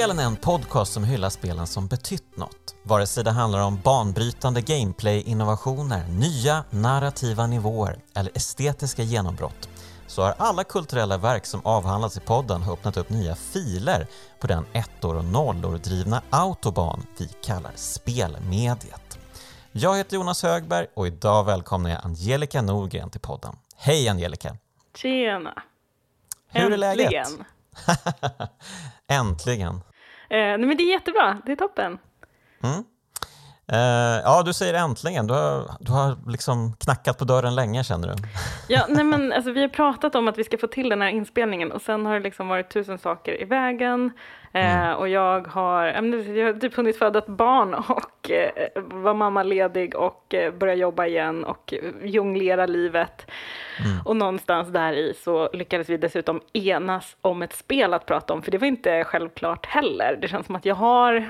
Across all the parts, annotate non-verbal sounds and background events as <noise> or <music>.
Spelen är en podcast som hyllar spelen som betytt något. Vare sig det handlar om banbrytande gameplay-innovationer, nya narrativa nivåer eller estetiska genombrott så har alla kulturella verk som avhandlats i podden öppnat upp nya filer på den ettor och nollor drivna autobahn vi kallar spelmediet. Jag heter Jonas Högberg och idag välkomnar jag Angelica Norgren till podden. Hej Angelica! Tjena! Hur är läget? Äntligen! <laughs> Eh, nej men det är jättebra, det är toppen. Mm. Eh, ja, du säger äntligen. Du har, du har liksom knackat på dörren länge känner du. Ja, <laughs> nej men alltså, vi har pratat om att vi ska få till den här inspelningen och sen har det liksom varit tusen saker i vägen. Eh, Mm. Och jag har, jag har typ hunnit föda ett barn och eh, vara mammaledig och eh, börja jobba igen och eh, jonglera livet. Mm. Och någonstans där i så lyckades vi dessutom enas om ett spel att prata om, för det var inte självklart heller. Det känns som att jag har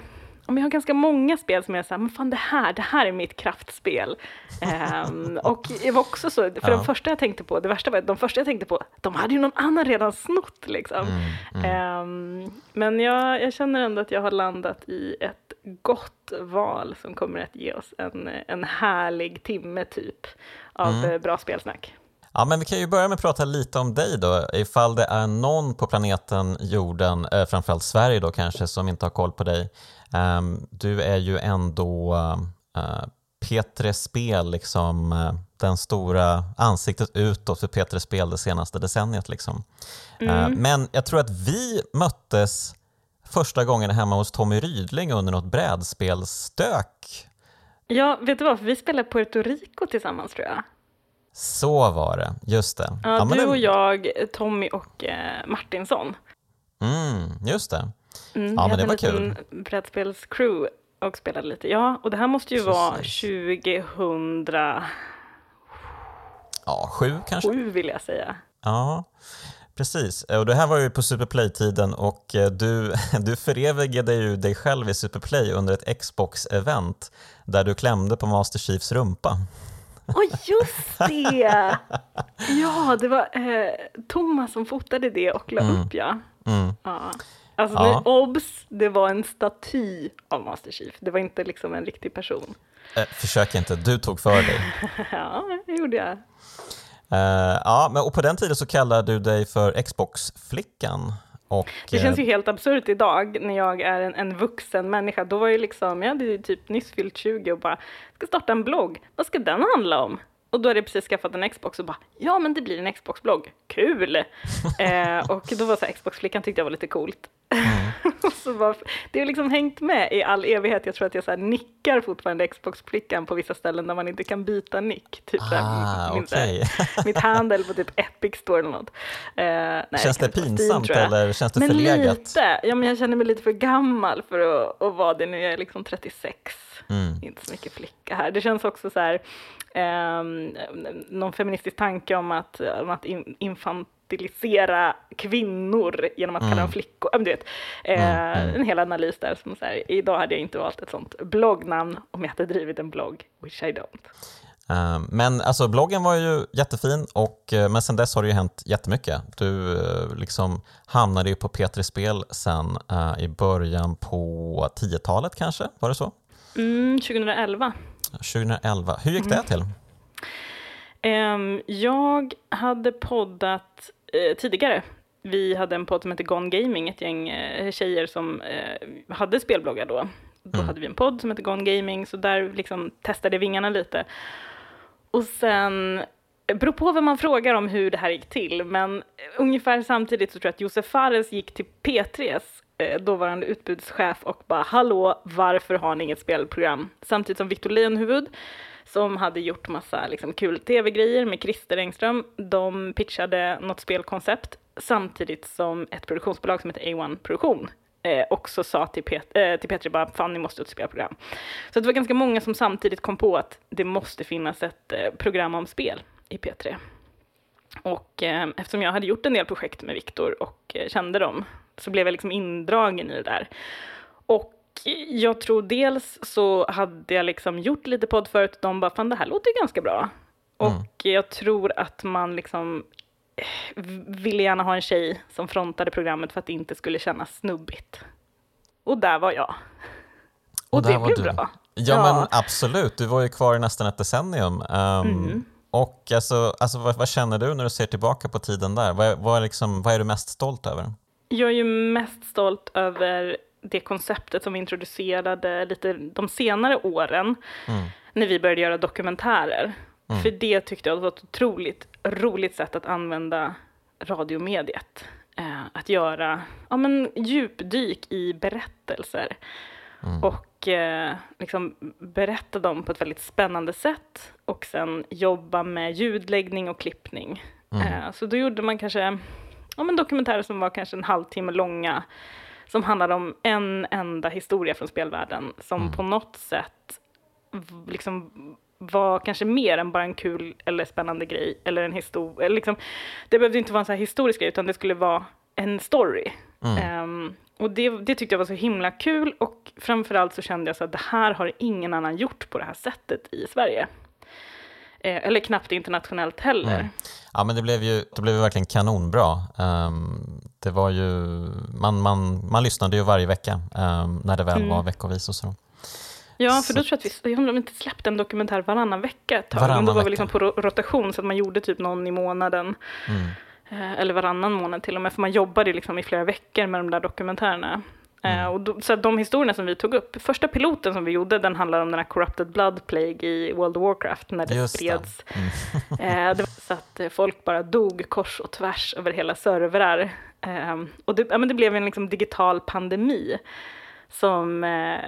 om jag har ganska många spel som jag säger, men fan det här, det här är mitt kraftspel. <laughs> Ehm, och det var också så, för Ja. de första jag tänkte på, det värsta var att de första jag tänkte på, de hade ju någon annan redan snott liksom. Mm, Ehm, men jag, jag känner ändå att jag har landat i ett gott val som kommer att ge oss en, en härlig timme typ av Mm. eh, bra spelsnack. Ja, men vi kan ju börja med att prata lite om dig då. Ifall det är någon på planeten jorden, eh, framförallt Sverige då kanske, som inte har koll på dig. Ehm, du är ju ändå uh, P3 Spel, liksom eh, den stora ansiktet utåt för P3 Spel det senaste decenniet. Liksom. Eh, men jag tror att vi möttes första gången hemma hos Tommy Rydling under något brädspelsstök. Ja, vet du vad, för vi spelade Puerto Rico tillsammans tror jag. Så var det, just det. Ja, men du det- och jag, Tommy och eh, Martinsson. Mm, just det. Mm, Ja, vi men hade det en var liten brädspelscrew och spelade lite. Ja, och det här måste ju vara Precis. 2007 Ja, sju kanske? vill jag säga. Ja, precis. Och det här var ju på Superplay-tiden och eh, du, <laughs> du förevigade ju dig själv i Superplay under ett Xbox-event där du klämde på Master Chiefs rumpa. Åh, just det! <laughs> Ja, det var eh, Thomas som fotade det och la upp, ja. Mm. ja. Alltså, Ja. nu, obs, det var en staty av Master Chief. Det var inte liksom en riktig person. Eh, försök inte, du tog för dig. <laughs> ja, det gjorde jag. Eh, ja, men, och på den tiden så kallade du dig för Xbox-flickan. Och, Det känns eh, ju helt absurt idag när jag är en, en vuxen människa. Då var jag liksom, jag hade ju typ nyss fyllt 20 och bara, ska starta en blogg. Vad ska den handla om? Och då hade jag precis skaffat en Xbox och bara, ja men det blir en Xbox-blogg. Kul! <laughs> eh, och då var så Xbox-flickan tyckte jag var lite coolt. och <laughs> så var, det har liksom hängt med i all evighet. Jag tror att jag så nickar fortfarande Xbox-flickan på vissa ställen där man inte kan byta nick. Typ så här, Ah, min, här, okej. <laughs> mitt handle på typ Epic Store eller något. Eh, nej, Känns det Steam, pinsamt jag. eller känns det Men förlegat? lite. Ja, men jag känner mig lite för gammal för att, att vara det nu. Jag är liksom 36. Mm. Inte så mycket flicka här. Det känns också så här, ehm, någon feministisk tanke om att, om att in, infantilisera kvinnor genom att kalla dem flickor. Du vet, eh, En hel analys där som så här, idag hade jag inte valt ett sånt bloggnamn om jag hade drivit en blogg, which I don't. Eh, Men alltså bloggen var ju jättefin, och, eh, men sen dess har det ju hänt jättemycket. Du eh, liksom hamnade ju på P3 Spel sen eh, i början på 10-talet kanske, var det så? Mm, 2011. 2011. Hur gick det till? Ehm, jag hade poddat eh, tidigare. Vi hade en podd som hette Gone Gaming, ett gäng eh, tjejer som eh, hade spelbloggar då. Då hade vi en podd som hette Gone Gaming, så där liksom testade vingarna lite. Och sen, beror på vem man frågar om hur det här gick till, men ungefär samtidigt så tror jag att Josef Fares gick till P3s eh, Eh, dåvarande utbudschef och bara hallå, varför har ni inget spelprogram? Samtidigt som Victor Leonhuvud som hade gjort massa liksom, kul tv-grejer med Christer Engström. De pitchade något spelkoncept samtidigt som ett produktionsbolag som heter A1 Produktion eh, också sa till, Pet- eh, till Petri bara, fan ni måste utspela ett spelprogram. Så det var ganska många som samtidigt kom på att det måste finnas ett eh, program om spel i P3. Och eh, eftersom jag hade gjort en del projekt med Viktor och eh, kände dem så blev jag liksom indragen i det där. Och jag tror dels så hade jag liksom gjort lite podd förut och de bara, fan det här låter ju ganska bra. Mm. Och jag tror att man liksom eh, ville gärna ha en tjej som frontade programmet för att det inte skulle kännas snubbigt. och där var jag. Och, och det blev du. bra. Ja, ja, men absolut, du var ju kvar i nästan ett decennium. Um, mm. Och alltså, alltså vad, vad, känner du när du ser tillbaka på tiden där? Vad, vad, liksom, vad är du mest stolt över? Jag är ju mest stolt över det konceptet som vi introducerade lite de senare åren mm. när vi började göra dokumentärer. Mm. För det tyckte jag var ett otroligt roligt sätt att använda radiomediet. Eh, att göra ja, men, djupdyk i berättelser mm. och eh, liksom berätta dem på ett väldigt spännande sätt och sen jobba med ljudläggning och klippning. Mm. Eh, så då gjorde man kanske ja, men dokumentärer som var kanske en halvtimme långa som handlade om en enda historia från spelvärlden som mm. på något sätt liksom var kanske mer än bara en kul eller spännande grej eller en historia. Liksom, det behövde inte vara en så här historisk grej utan det skulle vara en story. Mm. Um, och det, det, tyckte jag var så himla kul och framförallt så kände jag så att det här har ingen annan gjort på det här sättet i Sverige. Eh, eller knappt internationellt heller. Mm. Ja, men det blev ju, det blev ju verkligen kanonbra. Um, det var ju, man, man, man lyssnade ju varje vecka um, när det väl mm. var veckovis och så. Ja, för då tror jag att vi, jag undrar om vi inte släppte en dokumentär varannan vecka ett tag. Varannan då var vi liksom på rotation så att man gjorde typ någon i månaden. Mm. Eh, eller varannan månad till och med, för man jobbade liksom i flera veckor med de där dokumentärerna. Eh, mm. och då, så de historierna som vi tog upp, första piloten som vi gjorde, den handlar om den här Corrupted Blood Plague i World of Warcraft, när det Just spreds. Det. Mm. <laughs> eh, det så att folk bara dog kors och tvärs över hela servrar. Eh, och det, ja, men det blev en liksom digital pandemi som eh,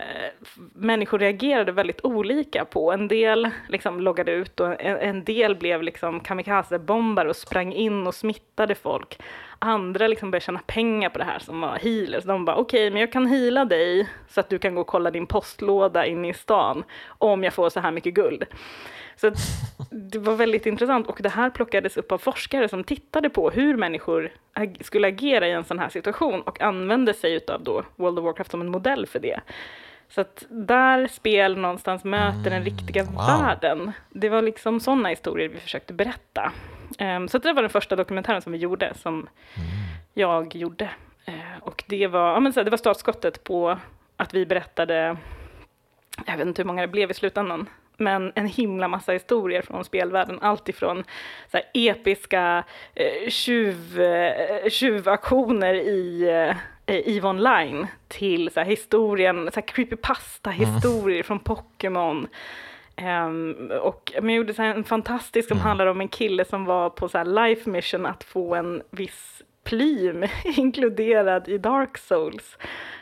människor reagerade väldigt olika på. En del liksom loggade ut och en, en del blev liksom kamikazebombare och sprang in och smittade folk. Andra liksom började tjäna pengar på det här som var healers. De bara okej, okay, men jag kan hila dig så att du kan gå och kolla din postlåda inne i stan om jag får så här mycket guld. Så det var väldigt intressant och det här plockades upp av forskare som tittade på hur människor skulle agera i en sån här situation och använde sig av då World of Warcraft som en modell för det. Så att där spel någonstans möter den riktiga mm, wow. världen. Det var liksom sådana historier vi försökte berätta. Um, så det var den första dokumentären som vi gjorde, som mm. jag gjorde. Uh, och det var, ja, men så det var startskottet på att vi berättade, jag vet inte hur många det blev i slutändan, men en himla massa historier från spelvärlden. Allt ifrån så här, episka eh, tjuv, eh, tjuvaktioner i eh, EVE Online till så här, historien, så här, creepypasta-historier mm. från Pokémon. Um, och jag gjorde så en fantastisk som mm. handlar om en kille som var på så life mission att få en viss plym <laughs> inkluderad i Dark Souls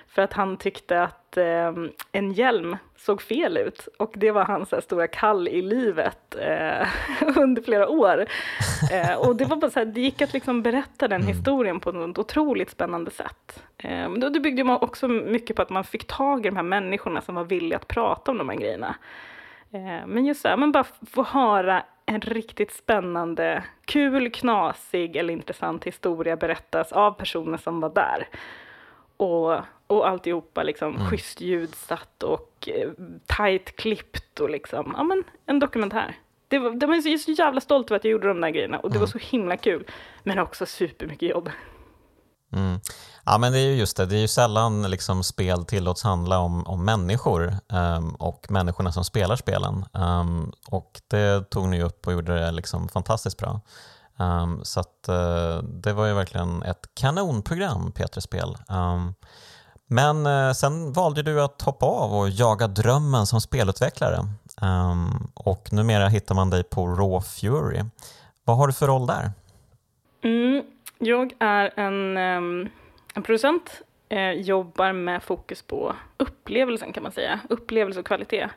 för att han tyckte att eh, en hjälm såg fel ut och det var hans här, stora kall i livet eh, <laughs> under flera år. Eh, och det var bara så här, det gick att liksom berätta den mm. historien på ett otroligt spännande sätt. Eh, det byggde man också mycket på att man fick tag i de här människorna som var villiga att prata om de här grejerna. Eh, men just så här, men bara få höra en riktigt spännande, kul, knasig eller intressant historia berättas av personer som var där och, och alltihopa liksom mm. schysst ljudsatt och eh, tight klippt och liksom, ja men en dokumentär. Det var, det var jag så jävla stolt över att jag gjorde de där grejerna och det mm. var så himla kul. Men också supermycket jobb. Mm. Ja men det är ju just det, det är ju sällan liksom spel tillåts handla om, om människor um, och människorna som spelar spelen. Um, och det tog ni upp och gjorde det liksom fantastiskt bra. Um, så att, uh, det var ju verkligen ett kanonprogram, Peter Spel. Um, men uh, sen valde du att hoppa av och jaga drömmen som spelutvecklare. Um, och numera hittar man dig på Raw Fury. Vad har du för roll där? Mm, jag är en, ehm, en producent, eh, jobbar med fokus på upplevelsen kan man säga, upplevelse och kvalitet.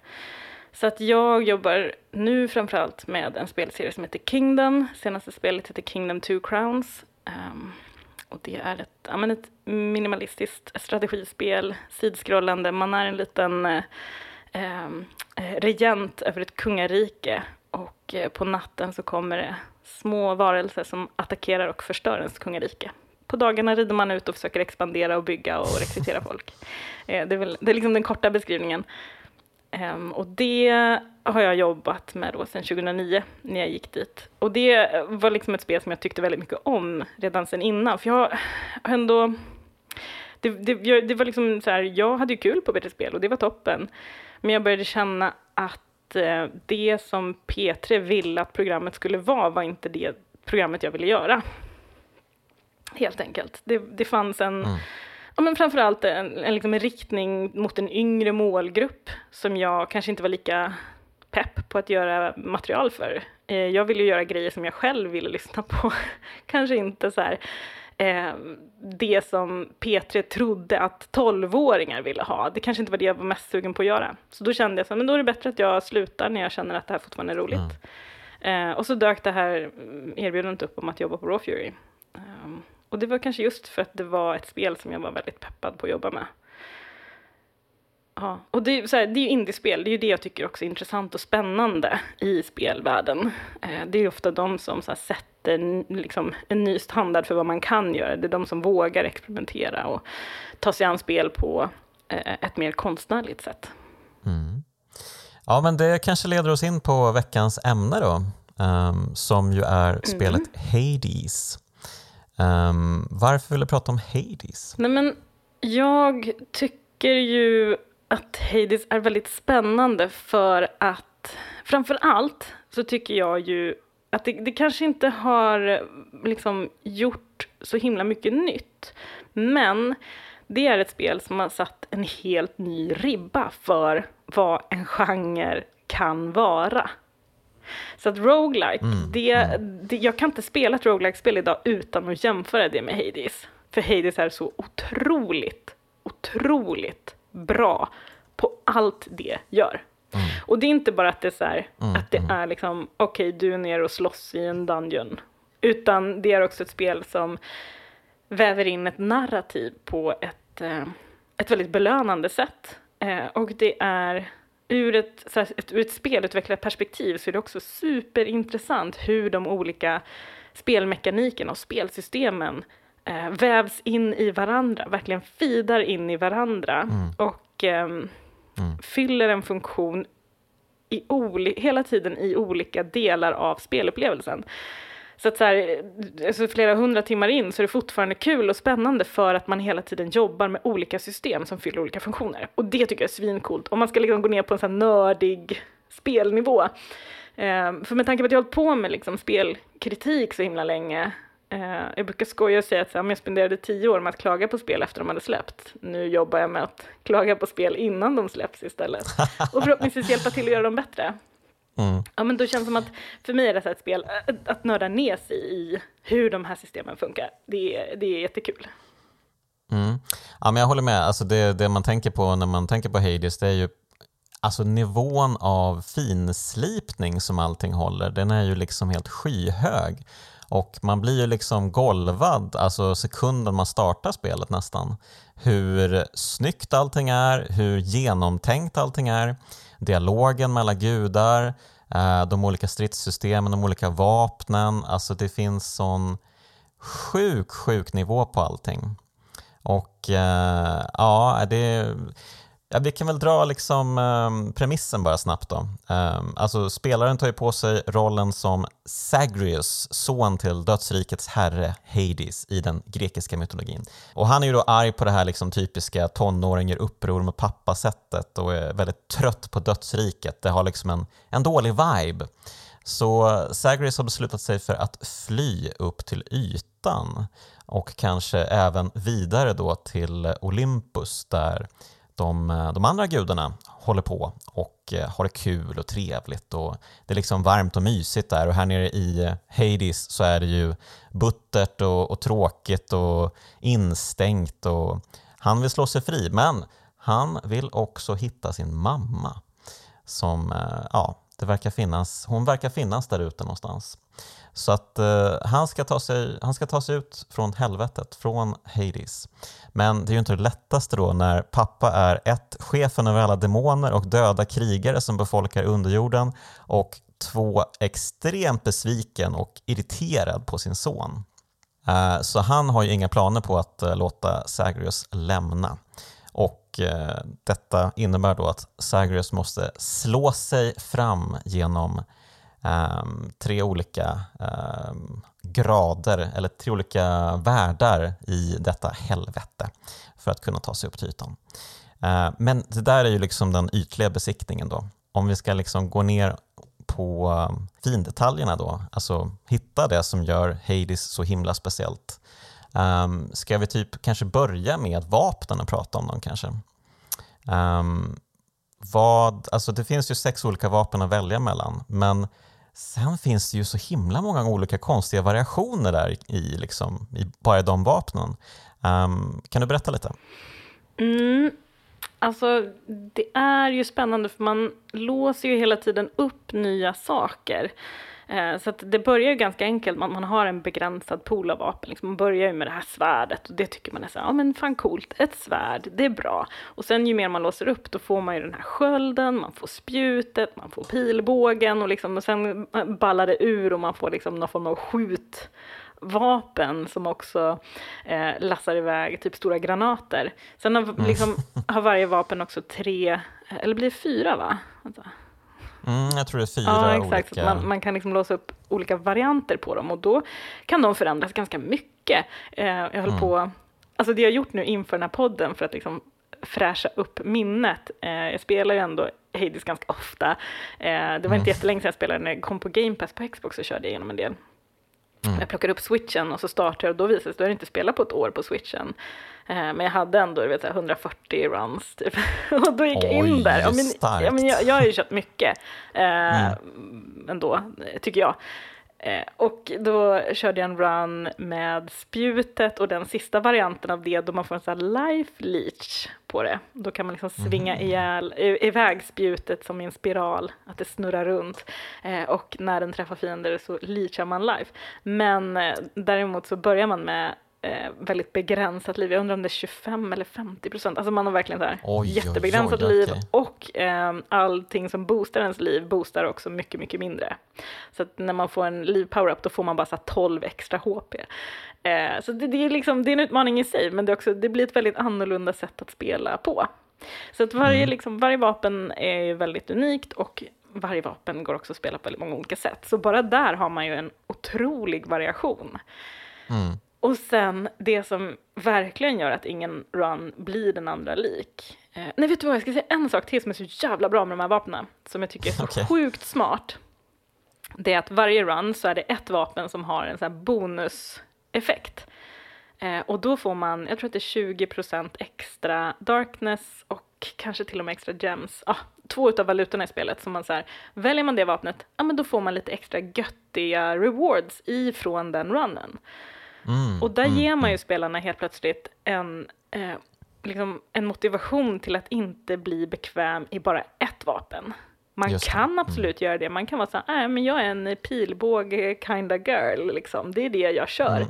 Så att jag jobbar nu framförallt med en spelserie som heter Kingdom. Senaste spelet heter Kingdom Two Crowns. Um, och det är ett, ja, men ett minimalistiskt strategispel, sidskrollande. Man är en liten eh, ehm, eh regent över ett kungarike och eh, på natten så kommer det små varelser som attackerar och förstör ens kungarike. På dagarna rider man ut och försöker expandera och bygga och rekrytera folk. Eh, det, är väl, det är liksom den korta beskrivningen. Ehm, och det har jag jobbat med då sedan 2009 när jag gick dit. Och det var liksom ett spel som jag tyckte väldigt mycket om redan sedan innan. För jag har ändå... Det, det, det var liksom så här, jag hade ju kul på BT-spel och det var toppen. Men jag började känna att eh, det som P3 ville att programmet skulle vara var inte det programmet jag ville göra. Helt enkelt. Det, det fanns en, mm. ja, men framförallt en, en, liksom en riktning mot en yngre målgrupp som jag kanske inte var lika pepp på att göra material för. Eh, jag ville göra grejer som jag själv ville lyssna på. <laughs> kanske inte så här eh, det som P3 trodde att tolvåringar ville ha. Det kanske inte var det jag var mest sugen på att göra. Så då kände jag så men då är det bättre att jag slutar när jag känner att det här fortfarande är roligt. Mm. Eh, och så dök det här erbjudandet upp om att jobba på Raw Fury. Um, och det var kanske just för att det var ett spel som jag var väldigt peppad på att jobba med. Ja, och det, är, så här, det är ju indiespel, det är ju det jag tycker också är intressant och spännande i spelvärlden. Eh, det är ju ofta de som så här, sätter liksom, en ny standard för vad man kan göra. Det är de som vågar experimentera och ta sig an spel på eh, ett mer konstnärligt sätt. Mm. Ja, men det kanske leder oss in på veckans ämne då, um, som ju är mm. spelet mm. Hades. Um, varför vill du prata om Hades? Nej, men jag tycker ju att Hades är väldigt spännande för att framför allt så tycker jag ju att det, det kanske inte har liksom gjort så himla mycket nytt. Men det är ett spel som har satt en helt ny ribba för vad en genre kan vara. Så att roguelike, mm, det, mm. det, jag kan inte spela ett roguelike-spel idag utan att jämföra det med Hades. För Hades är så otroligt, otroligt bra på allt det gör. Mm. Och det är inte bara att det är så här, mm, att det mm. är liksom, okej, okay, du är nere och slåss i en dungeon. Utan det är också ett spel som väver in ett narrativ på ett, eh, ett väldigt belönande sätt. Eh, och det är ur ett, så här, ett, ur ett spelutvecklarperspektiv så är det också superintressant hur de olika spelmekanikerna och spelsystemen eh, vävs in i varandra, verkligen fidar in i varandra mm. och eh, mm. fyller en funktion i hela tiden i olika delar av spelupplevelsen. Så att så här, alltså flera hundra timmar in så är det fortfarande kul och spännande för att man hela tiden jobbar med olika system som fyller olika funktioner. Och det tycker jag är svincoolt. Om man ska liksom gå ner på en sån här nördig spelnivå. Eh, för med tanke på att jag har hållit på med liksom spelkritik så himla länge eh, jag brukar skoja och säga att här, jag spenderade tio år med att klaga på spel efter de hade släppt. Nu jobbar jag med att klaga på spel innan de släpps istället. Och förhoppningsvis hjälpa till att göra dem bättre. Mm. Ja, men då känns det som att för mig är det ett spel, att, att nörda ner sig i hur de här systemen funkar. Det är, det är jättekul. Mm. Ja, men jag håller med. Alltså det, det man tänker på när man tänker på Hades, det är ju alltså nivån av finslipning som allting håller, den är ju liksom helt skyhög. Och man blir ju liksom golvad, alltså sekunden man startar spelet nästan. Hur snyggt allting är, hur genomtänkt allting är dialogen mellan gudar, eh, de olika stridssystemen, de olika vapnen. Alltså det finns sån sjuk, sjuk nivå på allting. Och eh, ja, det Ja, vi kan väl dra liksom, um, premissen bara snabbt. Då. Um, alltså, spelaren tar ju på sig rollen som Sagrius, son till dödsrikets herre Hades i den grekiska mytologin. Och han är ju då arg på det här liksom, typiska tonåringar uppror med pappa-sättet och är väldigt trött på dödsriket. Det har liksom en, en dålig vibe. Så Sagrius har beslutat sig för att fly upp till ytan och kanske även vidare då till Olympus där de, eh, de andra gudarna håller på och eh, har det kul och trevligt och det är liksom varmt och mysigt där. Och här nere i Hades så är det ju buttert och, och tråkigt och instängt och han vill slå sig fri men han vill också hitta sin mamma som, eh, ja, det verkar finnas, hon verkar finnas där ute någonstans. Så att eh, han, ska ta sig, han ska ta sig ut från helvetet, från Hades. Men det är ju inte det lättaste då när pappa är ett, chefen över alla demoner och döda krigare som befolkar underjorden och två, extremt besviken och irriterad på sin son. Eh, så han har ju inga planer på att eh, låta Sagrius lämna. Och Eh, detta innebär då att Sagrius måste slå sig fram genom um, tre olika um, grader eller tre olika världar i detta helvete för att kunna ta sig upp till ytan. Uh, men det där är ju liksom den ytliga besiktningen då. Om vi ska liksom gå ner på um, findetaljerna då, alltså hitta det som gör Hades så himla speciellt. Um, ska vi typ kanske börja med vapnen och prata om dem kanske? Um, vad, alltså det finns ju sex olika vapen att välja mellan, men sen finns det ju så himla många olika konstiga variationer där i, liksom, i bara de vapnen. Um, kan du berätta lite? Mm, alltså det är ju spännande för man låser ju hela tiden upp nya saker. Eh, så det börjar ju ganska enkelt, man, man har en begränsad pool av vapen. Liksom man börjar ju med det här svärdet och det tycker man är så ja men fan coolt, ett svärd, det är bra. Och sen ju mer man låser upp, då får man ju den här skölden, man får spjutet, man får pilbågen och, liksom, och sen ballar det ur och man får liksom någon form av skjut vapen som också eh, lassar iväg typ stora granater. Sen har, mm. liksom, har varje vapen också tre, eller blir det fyra va? Vänta. Mm, jag tror det är fyra ja, exakt. olika. Man, man, kan liksom låsa upp olika varianter på dem och då kan de förändras ganska mycket. Eh, jag höll mm. på, alltså det jag gjort nu inför den här podden för att liksom fräscha upp minnet. Eh, jag spelar ju ändå Hades ganska ofta. Eh, det var mm. inte jättelänge sedan jag spelade, när jag kom på Game Pass på Xbox så körde jag igenom en del. Mm. Jag plockade upp switchen och så startade jag och då visade det sig att jag inte spelat på ett år på switchen. Eh, men jag hade ändå vet, 140 runs typ. <laughs> och då gick jag in där. Och min, ja, men jag, jag har ju kört mycket eh, mm. ändå, tycker jag. Eh, och då körde jag en run med spjutet och den sista varianten av det då man får en sån här life leech på det. Då kan man liksom svinga mm. ihjäl, iväg spjutet som i en spiral, att det snurrar runt. Eh, och när den träffar fiender så leachar man life. Men eh, däremot så börjar man med eh, väldigt begränsat liv. Jag undrar om det är 25 eller 50 procent. Alltså man har verkligen så här oj, jättebegränsat oj, oj, liv okay. och eh, allting som boostar ens liv boostar också mycket, mycket mindre. Så att när man får en liv power-up då får man bara så 12 extra HP. Eh, så det, det, är liksom, det är en utmaning i sig, men det, också, det blir ett väldigt annorlunda sätt att spela på. Så att varje, mm. liksom, varje vapen är väldigt unikt och varje vapen går också att spela på väldigt många olika sätt. Så bara där har man ju en otrolig variation. Mm. Och sen det som verkligen gör att ingen run blir den andra lik. Eh, nej, vet du vad, jag ska säga en sak till som är så jävla bra med de här vapnen, som jag tycker är så <laughs> okay. sjukt smart. Det är att varje run så är det ett vapen som har en sån här bonuseffekt. Eh, och då får man, jag tror att det är 20% extra darkness och kanske till och med extra gems. Ah, två utav valutorna i spelet som man så här, väljer man det vapnet, ja men då får man lite extra göttiga rewards ifrån den runnen. Mm, och där mm, ger man ju mm. spelarna helt plötsligt en, eh, liksom en motivation till att inte bli bekväm i bara ett vapen. Man kan mm. absolut mm. göra det. Man kan vara så här, nej men jag är en pilbåge kinda girl, liksom. det är det jag kör. Mm.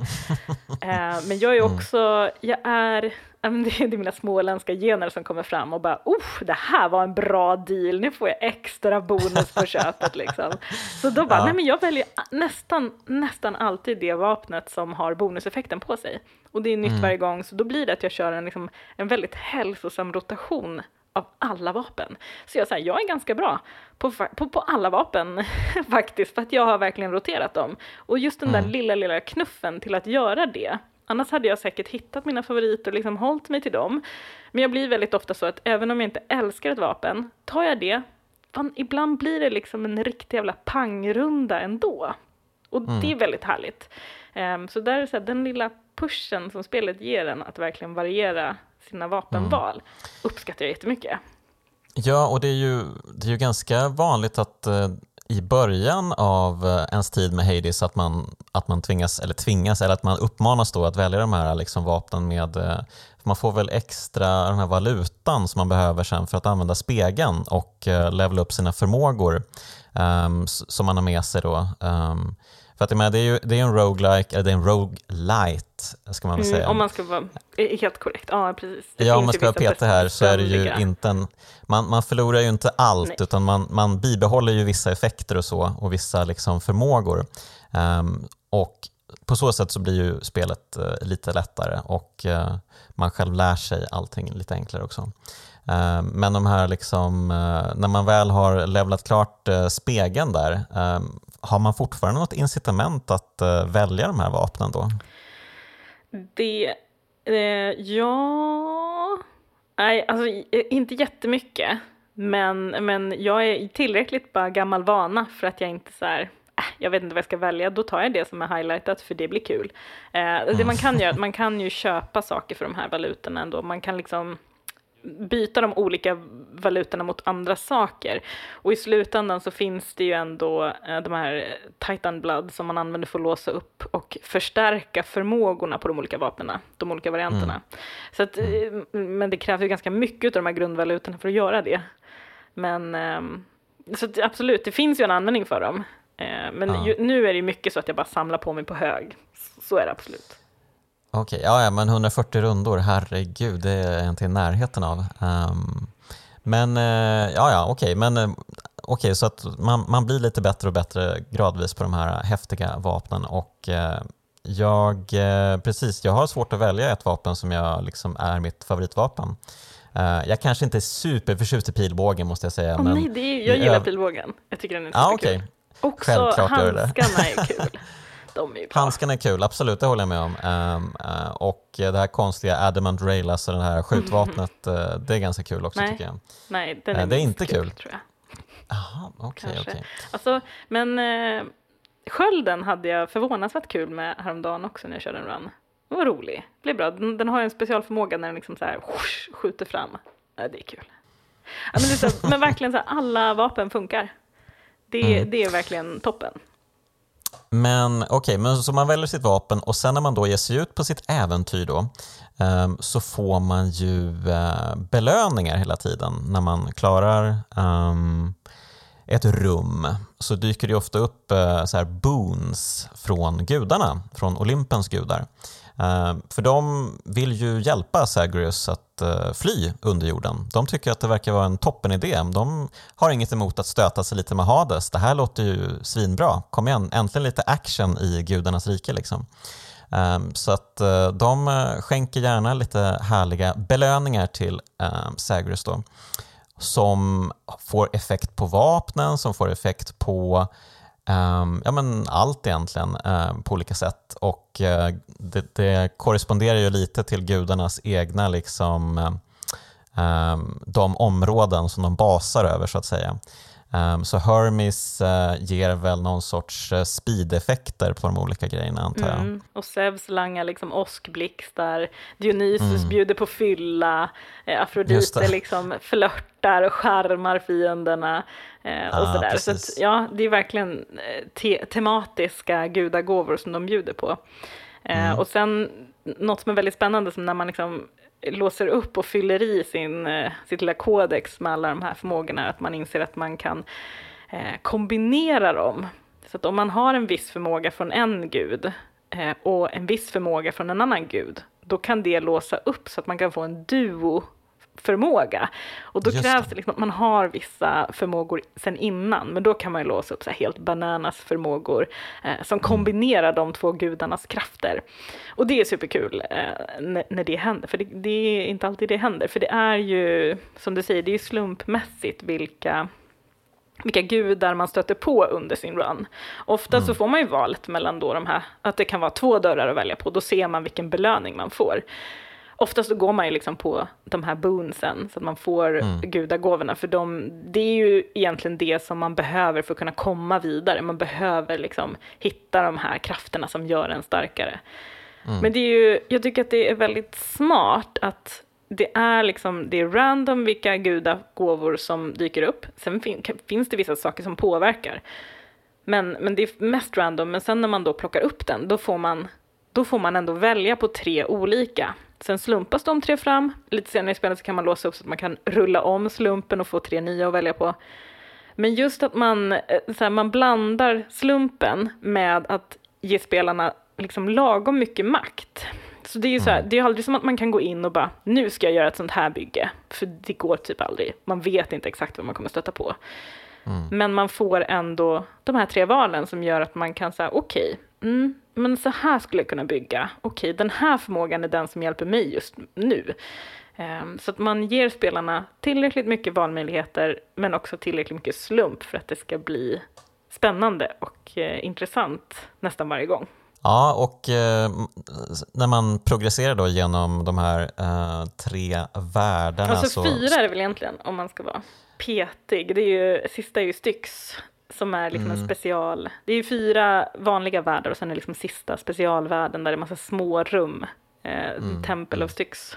uh, <laughs> men jag är också, jag är, <laughs> det är mina småländska gener som kommer fram och bara, oh, det här var en bra deal, nu får jag extra bonus på köpet <laughs> liksom. Så då bara, ja. nej men jag väljer nästan, nästan alltid det vapnet som har bonuseffekten på sig. Och det är nytt mm. varje gång, så då blir det att jag kör en, liksom, en väldigt hälsosam rotation av alla vapen. Så jag, så här, jag är ganska bra på, på, på alla vapen <laughs> faktiskt, för att jag har verkligen roterat dem. Och just den mm. där lilla, lilla knuffen till att göra det, annars hade jag säkert hittat mina favoriter och liksom hållit mig till dem. Men jag blir väldigt ofta så att även om jag inte älskar ett vapen, tar jag det, fan, ibland blir det liksom en riktig jävla pangrunda ändå. Och mm. det är väldigt härligt. Um, så där är så här, den lilla pushen som spelet ger en att verkligen variera sina vapenval mm. uppskattar jag jättemycket. Ja, och det är ju, det är ju ganska vanligt att eh, i början av eh, ens tid med Hades att man, att man tvingas, eller tvingas, eller att man uppmanas då att välja de här liksom vapnen med eh, man får väl extra den här valutan som man behöver sen för att använda spegeln och eh, levela upp sina förmågor um, som man har med sig då. Um, för att jag menar, det är ju det är en roguelike, eller det är en roguelite, ska man väl mm, säga. Om man ska vara helt korrekt, ja precis. Det ja, om man ska vara petig här så är det ju inte en, man, man förlorar ju inte allt Nej. utan man, man bibehåller ju vissa effekter och så och vissa liksom förmågor. Um, och på så sätt så blir ju spelet uh, lite lättare och uh, man själv lär sig allting lite enklare också. Uh, men de här liksom, när man väl har levlat klart spegeln där, har man fortfarande något incitament att uh, välja de här vapnen då? Det, eh, ja, nej, alltså inte jättemycket. Men, men jag är tillräckligt bara gammal vana för att jag inte så här, äh, jag vet inte vad jag ska välja, då tar jag det som är highlightat för det blir kul. Eh, det man kan göra, <laughs> man kan ju köpa saker för de här valutorna ändå, man kan liksom byta de olika valutorna mot andra saker. Och i slutändan så finns det ju ändå eh, de här Titan Blood som man använder för att låsa upp och förstärka förmågorna på de olika vapnen, de olika varianterna. Mm. Så att, mm. Eh, men det krävs ju ganska mycket av de här grundvalutorna för att göra det. Men ehm, så absolut, det finns ju en användning för dem. Eh, men ja. ju, nu är det mycket så att jag bara samlar på mig på hög. Så är det absolut. Okej, okay, ja, men 140 rundor, herregud, det är jag inte i närheten av. Um, men uh, ja, ja, okej, okay, men uh, okay, så att man, man blir lite bättre och bättre gradvis på de här häftiga vapnen och uh, jag, precis, jag har svårt att välja ett vapen som jag liksom är mitt favoritvapen. jag kanske inte är superförtjust i pilbågen måste jag säga. Oh, men nej, det är, jag gillar pilbågen. Jag tycker den är ah. Okay. Också Självklart handskarna är kul. <laughs> De är Handskarna är kul, absolut, det håller jag med om. Um, uh, och det här konstiga Adamant Rail, alltså det här skjutvapnet, mm. uh, det är ganska kul också Nej. tycker jag. Nej, den är, uh, det är inte kul. tror jag. Jaha, okej, okay, Okay. Alltså, men uh, skölden hade jag förvånansvärt kul med häromdagen också när jag körde en run. Den var rolig, det blev bra. Den, den har en specialförmåga när den liksom så här, whoosh, skjuter fram. Ja, det är kul. Ja, men, så, men verkligen så här, alla vapen funkar. Det, mm. det är verkligen toppen. Men okej, okay, men så man väljer sitt vapen och sen när man då ger sig ut på sitt äventyr då um, så får man ju uh, belöningar hela tiden när man klarar um, ett rum så dyker det ofta upp uh, så här boons från gudarna, från Olympens gudar. Eh, för de vill ju hjälpa Zagreus att eh, fly under jorden. De tycker att det verkar vara en toppenidé. De har inget emot att stöta sig lite med Hades. Det här låter ju svinbra. Kom igen, äntligen lite action i gudarnas rike. Liksom. Eh, så att de skänker gärna lite härliga belöningar till Sagrius Zagreus då, som får effekt på vapnen, som får effekt på Ehm, ja, men allt egentligen eh, på olika sätt och eh, det, det, korresponderar ju lite till gudarnas egna liksom, eh, ehm, de områden som de basar över så att säga. Um, så Hermes uh, ger väl någon sorts uh, speed-effekter på de olika grejerna antar jag. Mm. Och Zeus langar liksom åskblixtar, Dionysus mm. bjuder på fylla, eh, Afrodite liksom flörtar och charmar fienderna eh, och ah, sådär. Så att, ja, det är verkligen eh, te tematiska gudagåvor som de bjuder på. Eh, mm. Och sen något som är väldigt spännande som när man liksom låser upp och fyller i sin, eh, sitt lilla kodex med alla de här förmågorna, att man inser att man kan eh, kombinera dem. Så att om man har en viss förmåga från en gud eh, och en viss förmåga från en annan gud, då kan det låsa upp så att man kan få en duo förmåga. Och då Just krävs det liksom att man har vissa förmågor sen innan, men då kan man ju låsa upp så helt bananas förmågor eh, som mm. kombinerar de två gudarnas krafter. Och det är superkul eh, när, när, det händer, för det, det, är inte alltid det händer, för det är ju, som du säger, det är ju slumpmässigt vilka vilka gudar man stöter på under sin run. Ofta mm. så får man ju valet mellan då de här, att det kan vara två dörrar att välja på, då ser man vilken belöning man får oftast så går man ju liksom på de här boonsen så att man får mm. gudagåvorna för de, det är ju egentligen det som man behöver för att kunna komma vidare. Man behöver liksom hitta de här krafterna som gör en starkare. Mm. Men det är ju, jag tycker att det är väldigt smart att det är liksom, det är random vilka gudagåvor som dyker upp. Sen fin, finns det vissa saker som påverkar. Men, men det är mest random, men sen när man då plockar upp den, då får man, då får man ändå välja på tre olika. Sen slumpas de tre fram. Lite senare i spelet så kan man låsa upp så att man kan rulla om slumpen och få tre nya att välja på. Men just att man, eh, så här, man blandar slumpen med att ge spelarna liksom lagom mycket makt. Så det är ju så här, mm. det är aldrig som att man kan gå in och bara, nu ska jag göra ett sånt här bygge. För det går typ aldrig. Man vet inte exakt vad man kommer stöta på. Mm. Men man får ändå de här tre valen som gör att man kan säga, okej, okay, mm, men så här skulle jag kunna bygga. Okej, den här förmågan är den som hjälper mig just nu. Um, så att man ger spelarna tillräckligt mycket valmöjligheter men också tillräckligt mycket slump för att det ska bli spännande och eh, intressant nästan varje gång. Ja, och eh, när man progresserar då genom de här eh, tre världarna Alltså så... fyra är det väl egentligen om man ska vara petig. Det är ju, sista är ju Styx som är liksom Mm. en special. Det är ju fyra vanliga världar och sen är det liksom sista specialvärlden där det är massa små rum. Eh, Mm, Temple of Styx.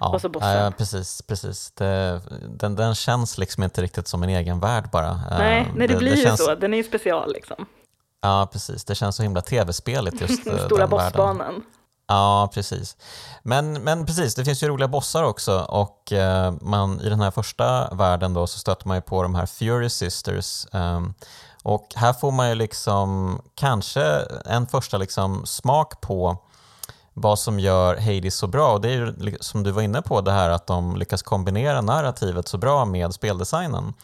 Ja, och så bossen. ja, precis. precis. Det, den, den känns liksom inte riktigt som en egen värld bara. Eh, Nej, nej, det, blir ju känns, så. Den är ju special liksom. Ja, precis. Det känns så himla tv-speligt just <laughs> eh, Stora den världen. Ja, precis. Men, men precis, det finns ju roliga bossar också och eh, man, i den här första världen då så stöter man ju på de här Fury Sisters. ehm, och här får man ju liksom kanske en första liksom smak på vad som gör Hades så bra. Och det är ju som du var inne på, det här att de lyckas kombinera narrativet så bra med speldesignen.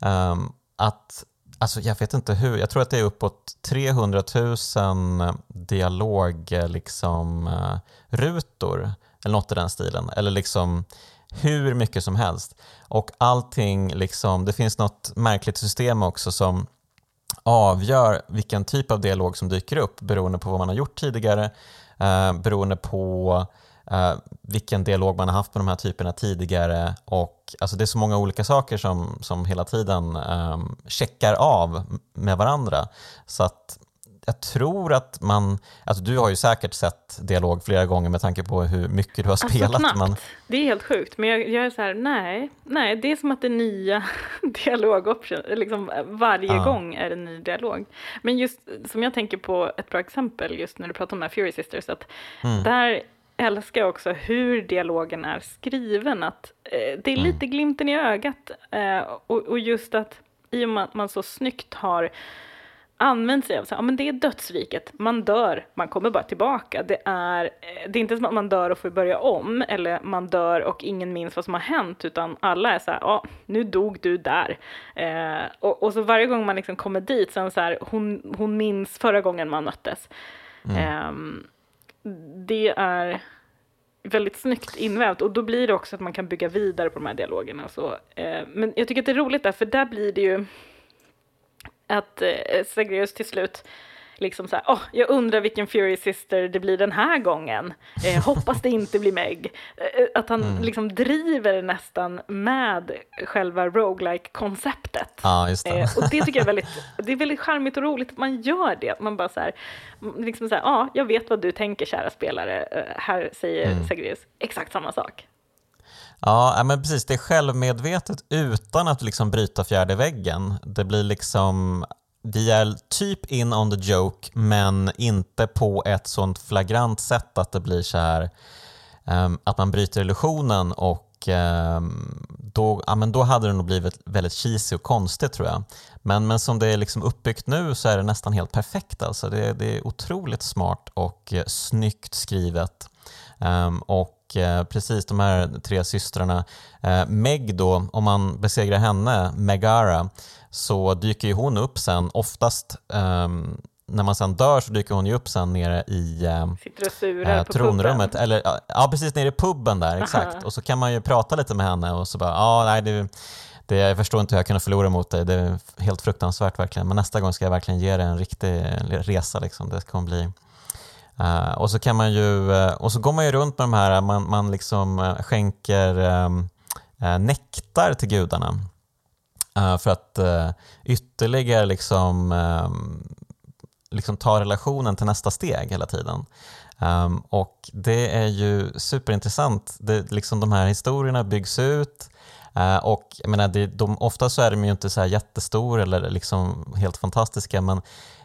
Ehm, att, alltså jag vet inte hur, jag tror att det är uppåt 300 000 dialog eh, liksom, eh, rutor eller något i den stilen. Eller liksom hur mycket som helst. Och allting, liksom, det finns något märkligt system också som avgör vilken typ av dialog som dyker upp beroende på vad man har gjort tidigare, eh, beroende på eh, vilken dialog man har haft med de här typerna tidigare och alltså det är så många olika saker som, som hela tiden eh, checkar av med varandra. Så att jag tror att man, alltså du har ju säkert sett dialog flera gånger med tanke på hur mycket du har Alltså spelat. knappt. men, Det är helt sjukt. Men jag, jag är så här, nej, nej, det är som att det är nya <laughs> dialogoption. Liksom, varje Ja. gång är det en ny dialog. Men just som jag tänker på ett bra exempel just när du pratar om de här Fury Sisters, att Mm. där älskar också hur dialogen är skriven. Att eh, det är Mm. lite glimten i ögat eh, och, och just att i och med att man så snyggt har använt sig av så här, ja, men det är dödsriket, man dör, man kommer bara tillbaka. Det är, eh, det är inte som att man dör och får börja om, eller man dör och ingen minns vad som har hänt, utan alla är så här, ja, nu dog du där. Eh, och, och så varje gång man liksom kommer dit, sen så här, hon, hon minns förra gången man möttes. Ehm, det är väldigt snyggt invävt och då blir det också att man kan bygga vidare på de här dialogerna. Så, eh, men jag tycker att det är roligt där, för där blir det ju att eh, Zagreus till slut liksom så här, åh, jag undrar vilken Fury Sister det blir den här gången. Eh, hoppas det inte blir Meg. Eh, att han liksom driver nästan med själva roguelike konceptet ja, just det. Eh, och det tycker jag är väldigt, det är väldigt charmigt och roligt att man gör det. Att man bara så här, liksom så här, ja, jag vet vad du tänker kära spelare. Eh, här säger Mm. Zagreus exakt samma sak. Ja, ja, men precis. Det är självmedvetet utan att liksom bryta fjärde väggen. Det blir liksom, vi är typ in on the joke, men inte på ett sånt flagrant sätt att det blir så här um, att man bryter illusionen och um, då, ja, men då hade det nog blivit väldigt cheesy och konstigt tror jag. Men, men som det är liksom uppbyggt nu så är det nästan helt perfekt. Alltså. Det, det är otroligt smart och eh, snyggt skrivet. Um, och eh, precis de här tre systrarna, eh, Meg då, om man besegrar henne, Megara, så dyker ju hon upp sen, oftast ehm, när man sen dör så dyker hon ju upp sen nere i ehm, eh, tronrummet, eller ja, precis nere i puben där, exakt. Aha. Och så kan man ju prata lite med henne och så bara, ja, nej, det, det, jag förstår inte hur jag kunde förlora mot dig, det är helt fruktansvärt verkligen, men nästa gång ska jag verkligen ge dig en riktig resa liksom, det kommer bli Eh, och så kan man ju, eh, och så går man ju runt med de här, man, man liksom eh, skänker eh, nektar till gudarna Eh, för att eh, ytterligare liksom, ehm, liksom ta relationen till nästa steg hela tiden. Ehm, och det är ju superintressant. Det, liksom de här historierna byggs ut eh, och jag menar, det, de, ofta så är de ju inte så här jättestora eller liksom helt fantastiska men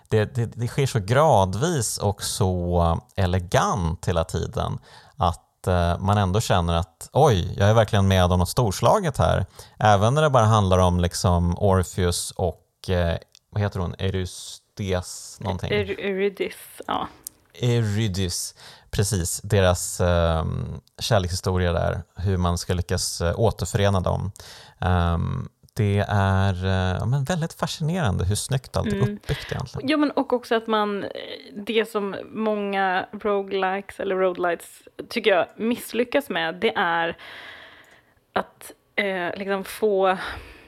det, det, det sker så gradvis och så elegant hela tiden att eh, man ändå känner att oj, jag är verkligen med om något storslaget här. Även när det bara handlar om liksom Orpheus och eh, vad heter hon, Eurystes någonting? Eurydice, ja. Eurydice, precis, deras eh, kärlekshistoria där, hur man ska lyckas eh, återförena dem. Ehm, det är eh, ja, men väldigt fascinerande hur snyggt allt är Mm. uppbyggt egentligen. Ja, men och också att man, eh, det som många roguelikes eller roguelites tycker jag misslyckas med, det är att eh, liksom få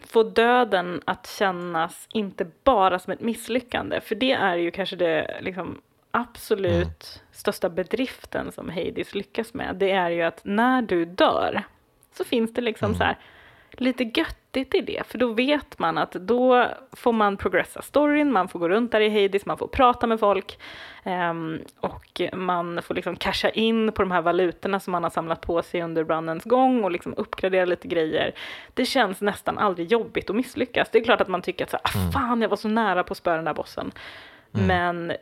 få döden att kännas inte bara som ett misslyckande, för det är ju kanske det liksom, absolut mm. största bedriften som Hades lyckas med, det är ju att när du dör så finns det liksom mm. så här lite göttigt i det, för då vet man att då får man progressa storyn, man får gå runt där i Hades, man får prata med folk um, och man får liksom casha in på de här valutorna som man har samlat på sig under runnens gång och liksom uppgradera lite grejer. Det känns nästan aldrig jobbigt att misslyckas. Det är klart att man tycker att så, ah, mm. fan, jag var så nära på att spöa den där bossen. Mm. Men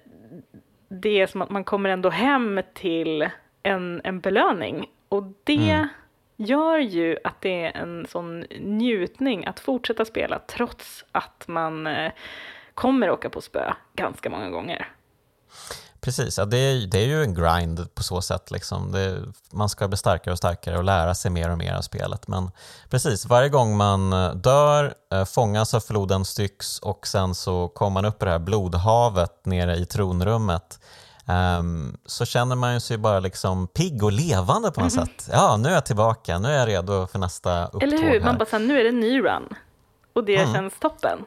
det är som att man kommer ändå hem till en, en belöning och det mm gör ju att det är en sån njutning att fortsätta spela trots att man eh, kommer åka på spö ganska många gånger. Precis, ja, det, är, det är ju en grind på så sätt. Liksom. Det, man ska bli starkare och starkare och lära sig mer och mer av spelet. Men precis, varje gång man eh, dör, eh, fångas av floden Styx och sen så kommer man upp i det här blodhavet nere i tronrummet um, så känner man sig bara liksom pigg och levande på något mm. sätt. Ja, nu är jag tillbaka, nu är jag redo för nästa upptåg. Eller hur, man bara så nu är det en ny run och det mm. känns toppen.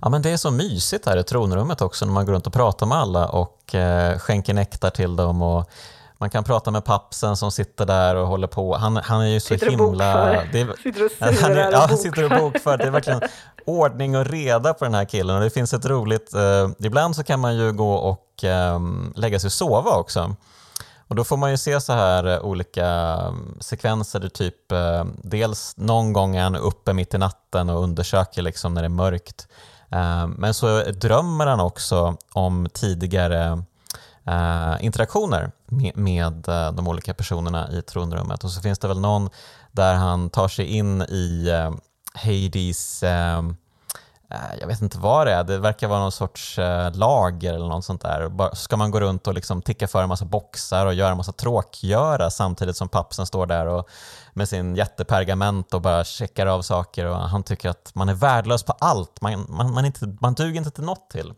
Ja, men det är så mysigt här i tronrummet också när man går runt och pratar med alla och eh, skänker nektar till dem. Och man kan prata med pappsen som sitter där och håller på. Han, han är ju så sitter himla... Det är, sitter och <laughs> han är, ja, sitter och bokför. Det är verkligen ordning och reda på den här killen. Och det finns ett roligt... Eh, ibland så kan man ju gå och eh, lägga sig och sova också. Och då får man ju se så här eh, olika ehm, sekvenser där typ eh, dels någon gång är han uppe mitt i natten och undersöker liksom när det är mörkt. Eh, men så drömmer han också om tidigare eh, interaktioner med, med de olika personerna i tronrummet. Och så finns det väl någon där han tar sig in i eh, Hades ehm, eh, jag vet inte vad det är, det verkar vara någon sorts eh, lager eller något sånt där. Ska man gå runt och liksom ticka för en massa boxar och göra en massa tråkgöra samtidigt som pappsen står där och med sin jättepergament och bara checkar av saker och han tycker att man är värdelös på allt, man, man, man, inte, man duger inte till något till.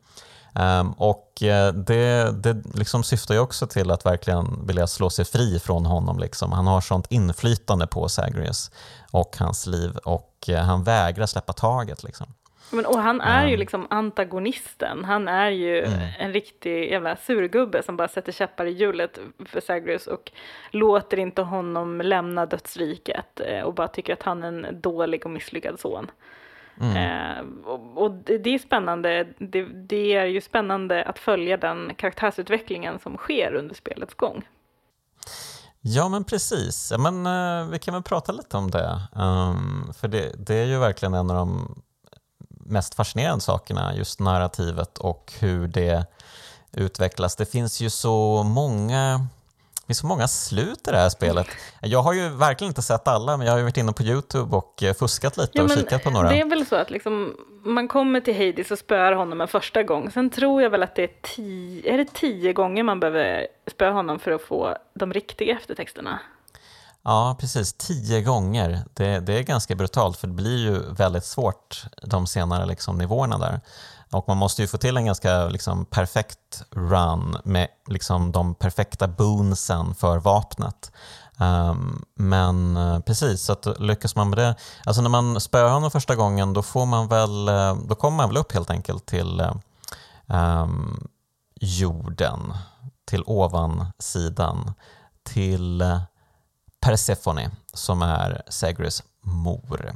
Um, och eh, det, det liksom syftar ju också till att verkligen vilja slå sig fri från honom. Liksom. Han har sånt inflytande på Zagreus och hans liv och uh, han vägrar släppa taget. Liksom. Men, och han är ju liksom antagonisten. Han är ju mm. en riktig jävla surgubbe som bara sätter käppar i hjulet för Zagreus och låter inte honom lämna dödsriket eh, och bara tycker att han är en dålig och misslyckad son. Mm. Eh, och, och det, är spännande, det, det, är ju spännande att följa den karaktärsutvecklingen som sker under spelets gång. Ja men precis, men, uh, vi kan väl prata lite om det. Um, för det, det är ju verkligen en av de mest fascinerande sakerna, just narrativet och hur det utvecklas. Det finns ju så många det finns så många slut i det här spelet. Jag har ju verkligen inte sett alla, men jag har ju varit inne på Youtube och eh, fuskat lite ja, och kikat på några. Det är väl så att liksom, man kommer till Hades och spöar honom en första gång. Sen tror jag väl att det är tio, är det tio gånger man behöver spöa honom för att få de riktiga eftertexterna. Ja, precis. Tio gånger. Det, det är ganska brutalt för det blir ju väldigt svårt de senare liksom, nivåerna där. Och man måste ju få till en ganska liksom, perfekt run med liksom, de perfekta boonsen för vapnet. Um, men eh, precis, så att lyckas man med det, alltså när man spöar honom första gången då får man väl, eh, då kommer man väl upp helt enkelt till um, jorden, till ovansidan, till Persephone som är Segris mor.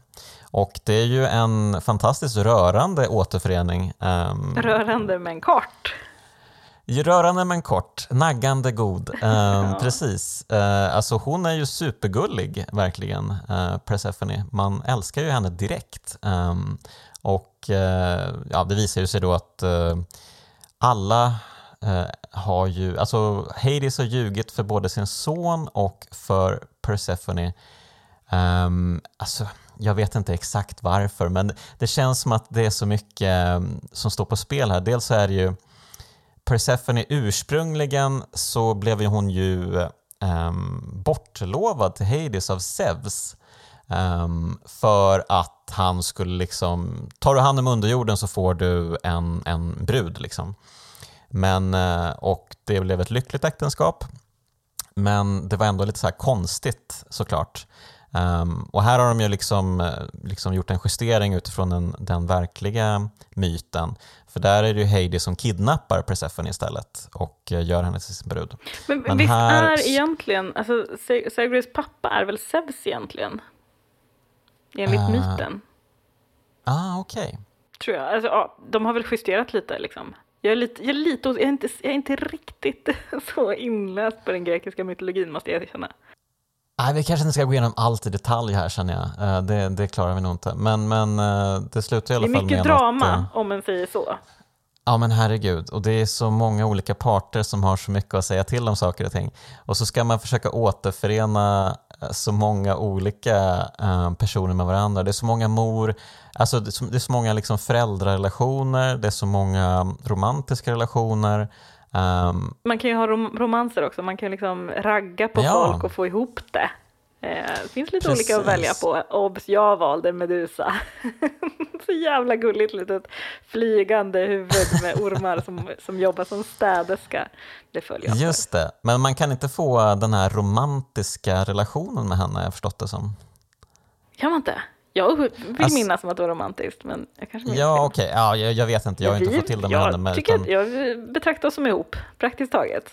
Och det är ju en fantastiskt rörande återförening. Um, rörande men kort. Rörande men kort, naggande god. Um, <laughs> ja. Precis. Uh, alltså hon är ju supergullig, verkligen, uh, Persephone. Man älskar ju henne direkt. Um, och uh, ja, det visar ju sig då att alla har ju, alltså Hades har ljugit för både sin son och för Persephone. Um, alltså, jag vet inte exakt varför, men det känns som att det är så mycket mm, som står på spel här. Dels så är det ju Persephone ursprungligen så blev hon ju um, bortlovad till Hades av Zeus um, för att han skulle liksom, tar du hand om underjorden så får du en, en brud liksom. Men, uh, och det blev ett lyckligt äktenskap. Men det var ändå lite så konstigt såklart Um, och här har de ju liksom, eh, liksom gjort en justering utifrån den, den verkliga myten. För där är det ju Heidi som kidnappar Persephone istället och eh, gör henne till sin brud. Men, Men visst här... är egentligen, alltså Cerberus pappa är väl Zeus egentligen? Enligt uh, myten. Ah, okej. Okay. Tror jag. Alltså, ja, de har väl justerat lite liksom. Jag är, lite, jag, är lite, jag, är inte, jag är inte riktigt <laughs> så inläst på den grekiska mytologin måste jag erkänna. Nej, vi kanske inte ska gå igenom allt i detalj här känner jag. Eh, det, det klarar vi nog inte. Men, men eh, det slutar i alla fall med Det är mycket drama att, eh, om man säger så. Ja men herregud, och det är så många olika parter som har så mycket att säga till om saker och ting. Och så ska man försöka återförena så många olika personer med varandra. Det är så många mor, alltså det är så, många liksom föräldrarelationer, det är så många romantiska relationer. Um, man kan ju ha rom romanser också, man kan liksom ragga på ja. folk och få ihop det. Eh, det finns lite Precis. olika att välja på. Obs, jag valde Medusa. <laughs> så jävla gulligt litet flygande huvud med ormar som, som jobbar som städerska. Det följer jag Just det, men man kan inte få den här romantiska relationen med henne, jag förstått det som. Kan man inte? Jag vill alltså, minnas som att det var romantiskt, men jag kanske Ja, okej. Okay. Ja, jag, jag, vet inte. Jag har vi, inte fått till det med jag henne. Men, tycker utan... jag betraktar oss som ihop, praktiskt taget.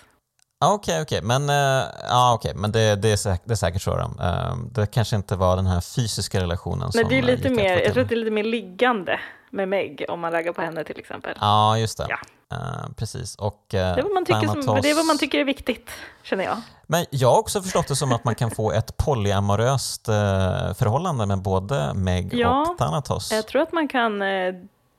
Okej, okay, okej. Okay. Men, uh, ja, okay. men det, det, är säkert, det är säkert så. Uh, det kanske inte var den här fysiska relationen Nej, som det är lite mer, Jag tror att det är lite mer liggande med Meg om man raggar på henne till exempel. Ja, just det. Ja. Uh, precis. Och, uh, det, är vad man tycker som, det är vad man tycker är viktigt, känner jag. Men jag har också förstått det som att man kan få ett polyamoröst uh, förhållande med både Meg ja, och Thanatos. Jag tror att man kan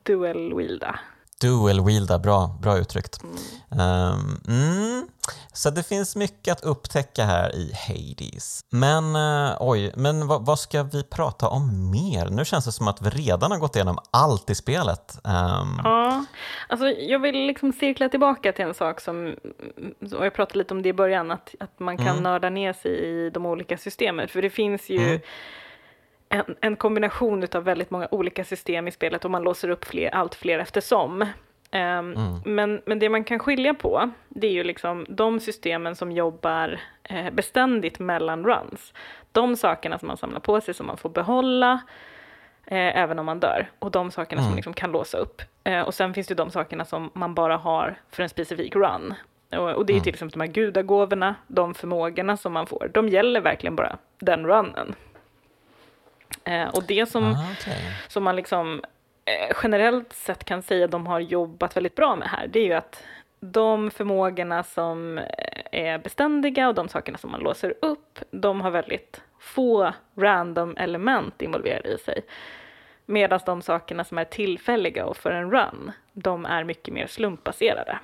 dual-wielda. Dual-wielda, bra, bra uttryckt. Mm. Um, mm. Så det finns mycket att upptäcka här i Hades. Men uh, oj, men vad, vad, ska vi prata om mer? Nu känns det som att vi redan har gått igenom allt i spelet. Um... Ja, alltså jag vill liksom cirkla tillbaka till en sak som, och jag pratade lite om det i början, att, att man kan mm. nörda ner sig i de olika systemen. För det finns ju mm. En, en, kombination av väldigt många olika system i spelet och man låser upp fler, allt fler eftersom. Um, mm. men, men det man kan skilja på, det är ju liksom de systemen som jobbar eh, beständigt mellan runs. De sakerna som man samlar på sig som man får behålla, eh, även om man dör. Och de sakerna mm. som man liksom kan låsa upp. Eh, och sen finns det de sakerna som man bara har för en specifik run. Och, och det är mm. till exempel de här gudagåvorna, de förmågorna som man får. De gäller verkligen bara den runnen. Eh, och det som, ah, okay. som man liksom Eh, generellt sett kan säga att de har jobbat väldigt bra med här, det är ju att de förmågorna som eh, är beständiga och de sakerna som man låser upp, de har väldigt få random element involverade i sig. Medan de sakerna som är tillfälliga och för en run, de är mycket mer slumpbaserade.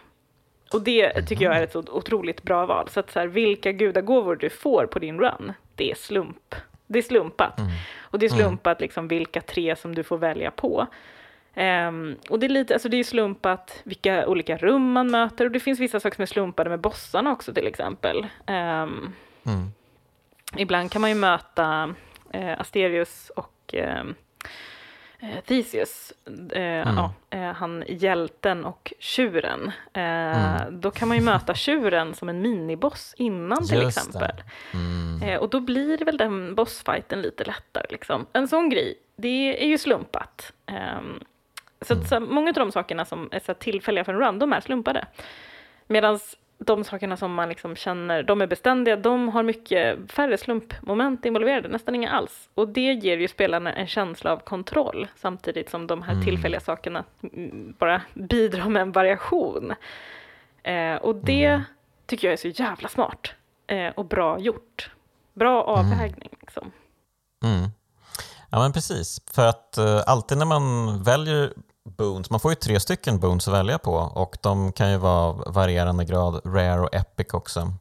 Och det tycker jag är ett otroligt bra val. Så att så här, vilka gudagåvor du får på din run, det är slump. Det är slumpat. Mm. Och det är mm. slumpat liksom vilka tre som du får välja på. Um, och det är lite, alltså det är slumpat vilka olika rum man möter och det finns vissa saker som är slumpade med bossarna också till exempel. Um. Ibland kan man ju möta uh, Asterius och uh, Theseus, uh, mm. ja, han hjälten och tjuren. Mm. Då kan man ju möta tjuren som en miniboss innan till Just exempel. Mm. Och då blir väl den bossfighten lite lättare. Liksom. En sån grej, det är ju slumpat. Um, så, mm. så många av de sakerna som är så tillfälliga för en run, de är slumpade. Medan de sakerna som man liksom känner, de är beständiga, de har mycket färre slumpmoment involverade, nästan inga alls. Och det ger ju spelarna en känsla av kontroll, samtidigt som de här mm. tillfälliga sakerna bara bidrar med en variation. Eh, och det mm. tycker jag är så jävla smart eh, och bra gjort. Bra mm. avvägning liksom. Mm. Ja men precis, för att uh, alltid när man väljer boons. Man får ju tre stycken boons att välja på och de kan ju vara varierande grad rare och epic också.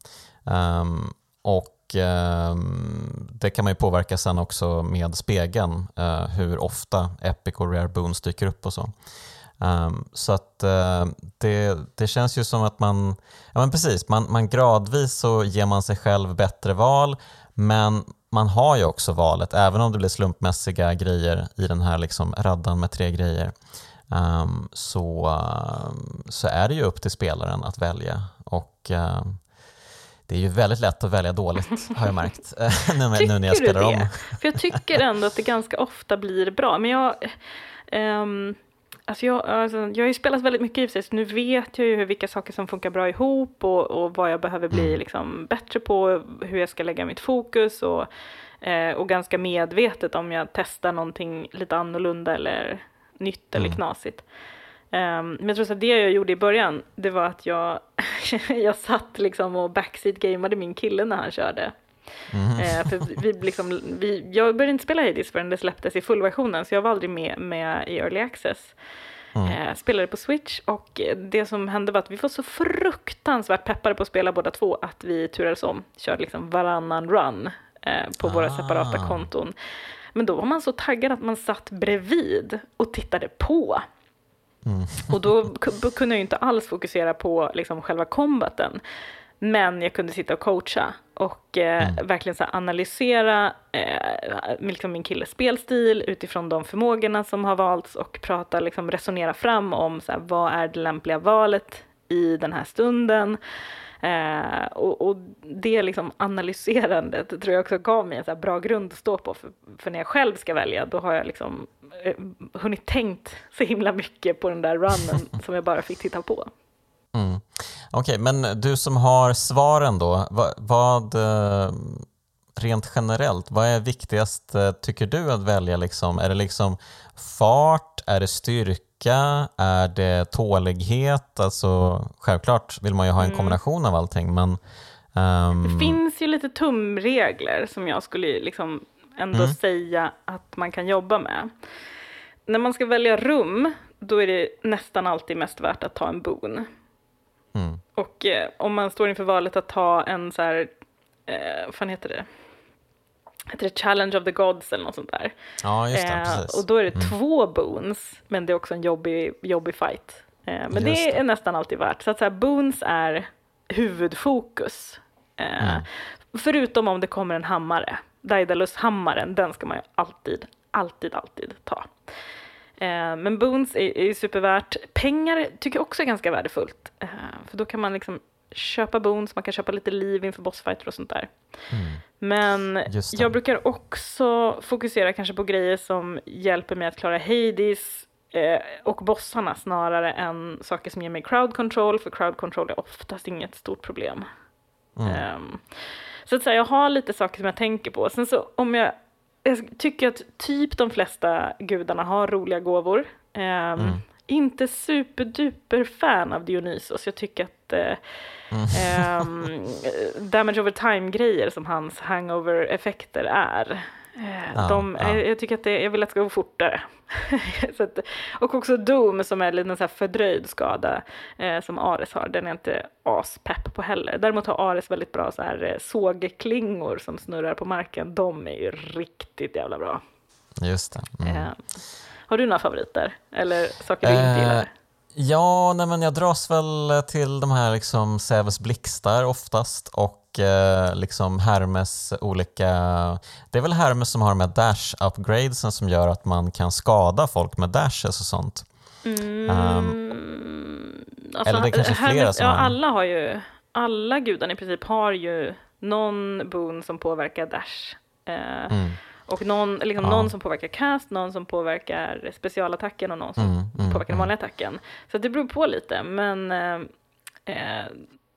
Um, och um, Det kan man ju påverka sen också med spegeln, uh, hur ofta epic och rare boons dyker upp och så. Um, så att uh, det, det känns ju som att man, ja men precis, man, man gradvis så ger man sig själv bättre val men man har ju också valet, även om det blir slumpmässiga grejer i den här liksom raddan med tre grejer, um, så, um, så är det ju upp till spelaren att välja. Och um, det är ju väldigt lätt att välja dåligt <laughs> har jag märkt nu, nu när jag spelar om. För jag tycker ändå att det ganska ofta blir bra. Men jag, um, alltså jag, alltså jag har ju spelat väldigt mycket i sig, så nu vet jag ju vilka saker som funkar bra ihop och, och vad jag behöver bli mm. liksom bättre på, hur jag ska lägga mitt fokus och, eh, och ganska medvetet om jag testar någonting lite annorlunda eller nytt eller mm. knasigt. Um, men jag tror att det jag gjorde i början, det var att jag, <laughs> jag satt liksom och backseat-gameade min kille när han körde. Mm. Uh, för vi liksom, vi, jag började inte spela Hades förrän det släpptes i fullversionen, så jag var aldrig med, med i Early Access. Mm. Uh, spelade på Switch och det som hände var att vi var så fruktansvärt peppade på att spela båda två att vi turades om, körde liksom varannan run uh, på ah. våra separata konton. Men då var man så taggad att man satt bredvid och tittade på. Mm. Och då kunde jag inte alls fokusera på liksom själva kombaten. Men jag kunde sitta och coacha och eh, mm. verkligen så analysera eh, liksom min killes spelstil utifrån de förmågorna som har valts och prata, liksom resonera fram om så här, vad är det lämpliga valet i den här stunden. Eh, och, och, det liksom analyserandet tror jag också gav mig en så bra grund att stå på. För, för, när jag själv ska välja, då har jag liksom eh, hunnit tänkt så himla mycket på den där runnen <laughs> som jag bara fick titta på. Mm. Okej, okay, men du som har svaren då, vad, vad eh, rent generellt, vad är viktigast eh, tycker du att välja? Liksom? Är det liksom fart, är det styrka? Styrka? Är det tålighet? Alltså, självklart vill man ju ha en mm. kombination av allting, men... Um... Det finns ju lite tumregler som jag skulle liksom ändå mm. säga att man kan jobba med. När man ska välja rum, då är det nästan alltid mest värt att ta en boon. Mm. Och eh, om man står inför valet att ta en så här, eh, vad fan heter det? Heter det Challenge of the Gods eller något sånt där. Ja, just det, eh, och då är det mm. två boons, men det är också en jobbig, jobbig fight. Eh, men just det är det. nästan alltid värt. Så att så här, boons är huvudfokus. Eh, mm. Förutom om det kommer en hammare. Daedalus-hammaren, den ska man ju alltid, alltid, alltid ta. Eh, men boons är, är supervärt. Pengar tycker jag också är ganska värdefullt. Eh, för då kan man liksom köpa boons, man kan köpa lite liv inför bossfighter och sånt där. Mm. Men jag brukar också fokusera kanske på grejer som hjälper mig att klara Hades eh, och bossarna snarare än saker som ger mig crowd control, för crowd control är oftast inget stort problem. Mm. Um, så att säga, jag har lite saker som jag tänker på. Sen så om jag, jag tycker att typ de flesta gudarna har roliga gåvor. Um, mm. Inte superduper fan av Dionysos. Jag tycker att eh, Mm. Eh, damage over time-grejer som hans hangover-effekter är. Eh, ja, de, ja. Jag tycker att det, jag vill att det ska gå fortare. <laughs> att, och också Doom som är en så fördröjd skada eh, som Ares har, den är inte aspepp på heller. Däremot har Ares väldigt bra så här, eh, sågklingor som snurrar på marken, de är ju riktigt jävla bra. Just det. Mm. Eh, har du några favoriter eller saker du inte gillar? Ja, nej men jag dras väl till de här liksom Säves blixtar oftast och eh, liksom Hermes olika... Det är väl Hermes som har med dash-upgradesen som gör att man kan skada folk med dashes och sånt. Mm, um, alltså, eller det är kanske Hermes, flera som ja, har... Alla har ju, alla gudarna i princip har ju någon boon som påverkar dash. Eh, mm. Och någon, liksom ja. någon som påverkar cast, någon som påverkar specialattacken och någon som mm, mm, påverkar den vanliga mm. attacken. Så det beror på lite, men eh, eh,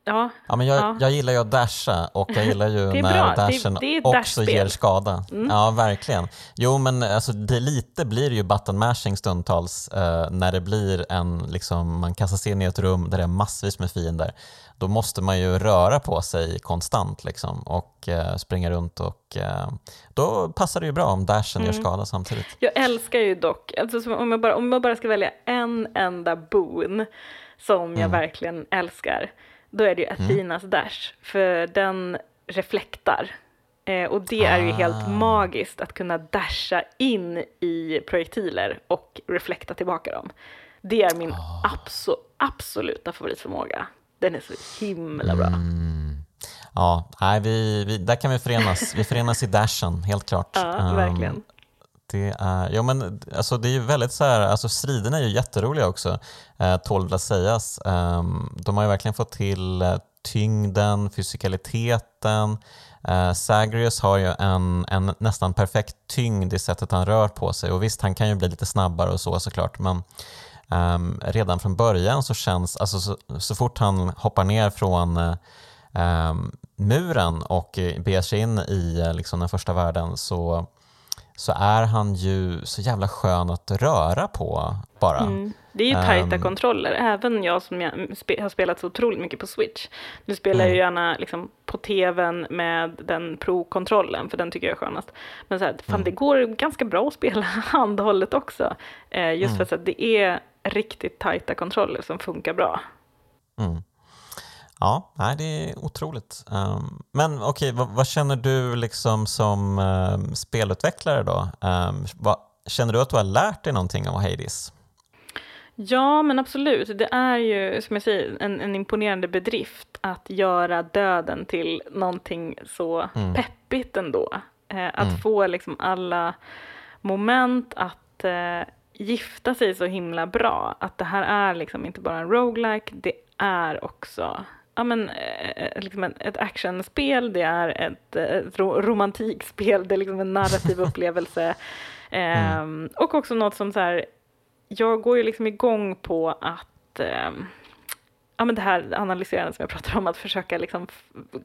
Ja, ja, men jag, ja. jag gillar ju att dasha och jag gillar ju <laughs> när bra. dashen det, det också ger skada. Mm. Ja, verkligen. Jo, men alltså, det lite blir ju button mashing stundtals eh, när det blir en, liksom, man kastar sig in i ett rum där det är massvis med fiender då måste man ju röra på sig konstant liksom, och eh, springa runt och eh, då passar det ju bra om dashen mm. gör skada samtidigt. Jag älskar ju dock, alltså, om, jag bara, om jag bara ska välja en enda boon som jag mm. verkligen älskar, då är det ju. Athenas mm. dash, för den reflektar. Eh, och det är ju helt ah. magiskt att kunna dasha in i projektiler och reflekta tillbaka dem. Det är min oh. abso absoluta favoritförmåga. Den är så himla bra. Mm. Ja, nej, vi, vi, där kan vi förenas. Vi förenas i dashen, helt klart. Ja, um, verkligen. Det är, ja, men, alltså, det är ju väldigt så här, alltså, striderna är ju jätteroliga också, eh, tål att sägas. Um, de har ju verkligen fått till eh, tyngden, fysikaliteten. Eh, Sagrius har ju en, en nästan perfekt tyngd i sättet han rör på sig och visst, han kan ju bli lite snabbare och så såklart, men um, redan från början så känns, alltså så, så fort han hoppar ner från um, muren och eh, beger sig in i liksom, den första världen så, så är han ju så jävla skön att röra på bara. Mm. Det är ju tajta um, kontroller, även jag som jag spe, har spelat så otroligt mycket på Switch. Nu spelar mm. jag gärna liksom, på tvn med den Pro-kontrollen, för den tycker jag är skönast. Men så här, fan, mm. det går ganska bra att spela <laughs> handhållet också, eh, just mm. för att det är riktigt tajta kontroller som funkar bra. Ja, nej, det är otroligt. Um, men okej, okay, vad, vad, känner du liksom som um, spelutvecklare då? Um, vad, känner du att du har lärt dig någonting av Hades? Ja, men absolut. Det är ju, som jag säger, en, en imponerande bedrift att göra döden till någonting så mm. peppigt ändå. Eh, att mm. få liksom alla moment att eh, gifta sig så himla bra. Att det här är liksom inte bara en roguelike, det är också ja, men, eh, liksom ett actionspel, det är ett, ett romantikspel, det är liksom en narrativ <laughs> upplevelse. Mm. Eh, och också något som så här, jag går ju liksom igång på att eh, ja, men det här analyserandet som jag pratar om, att försöka liksom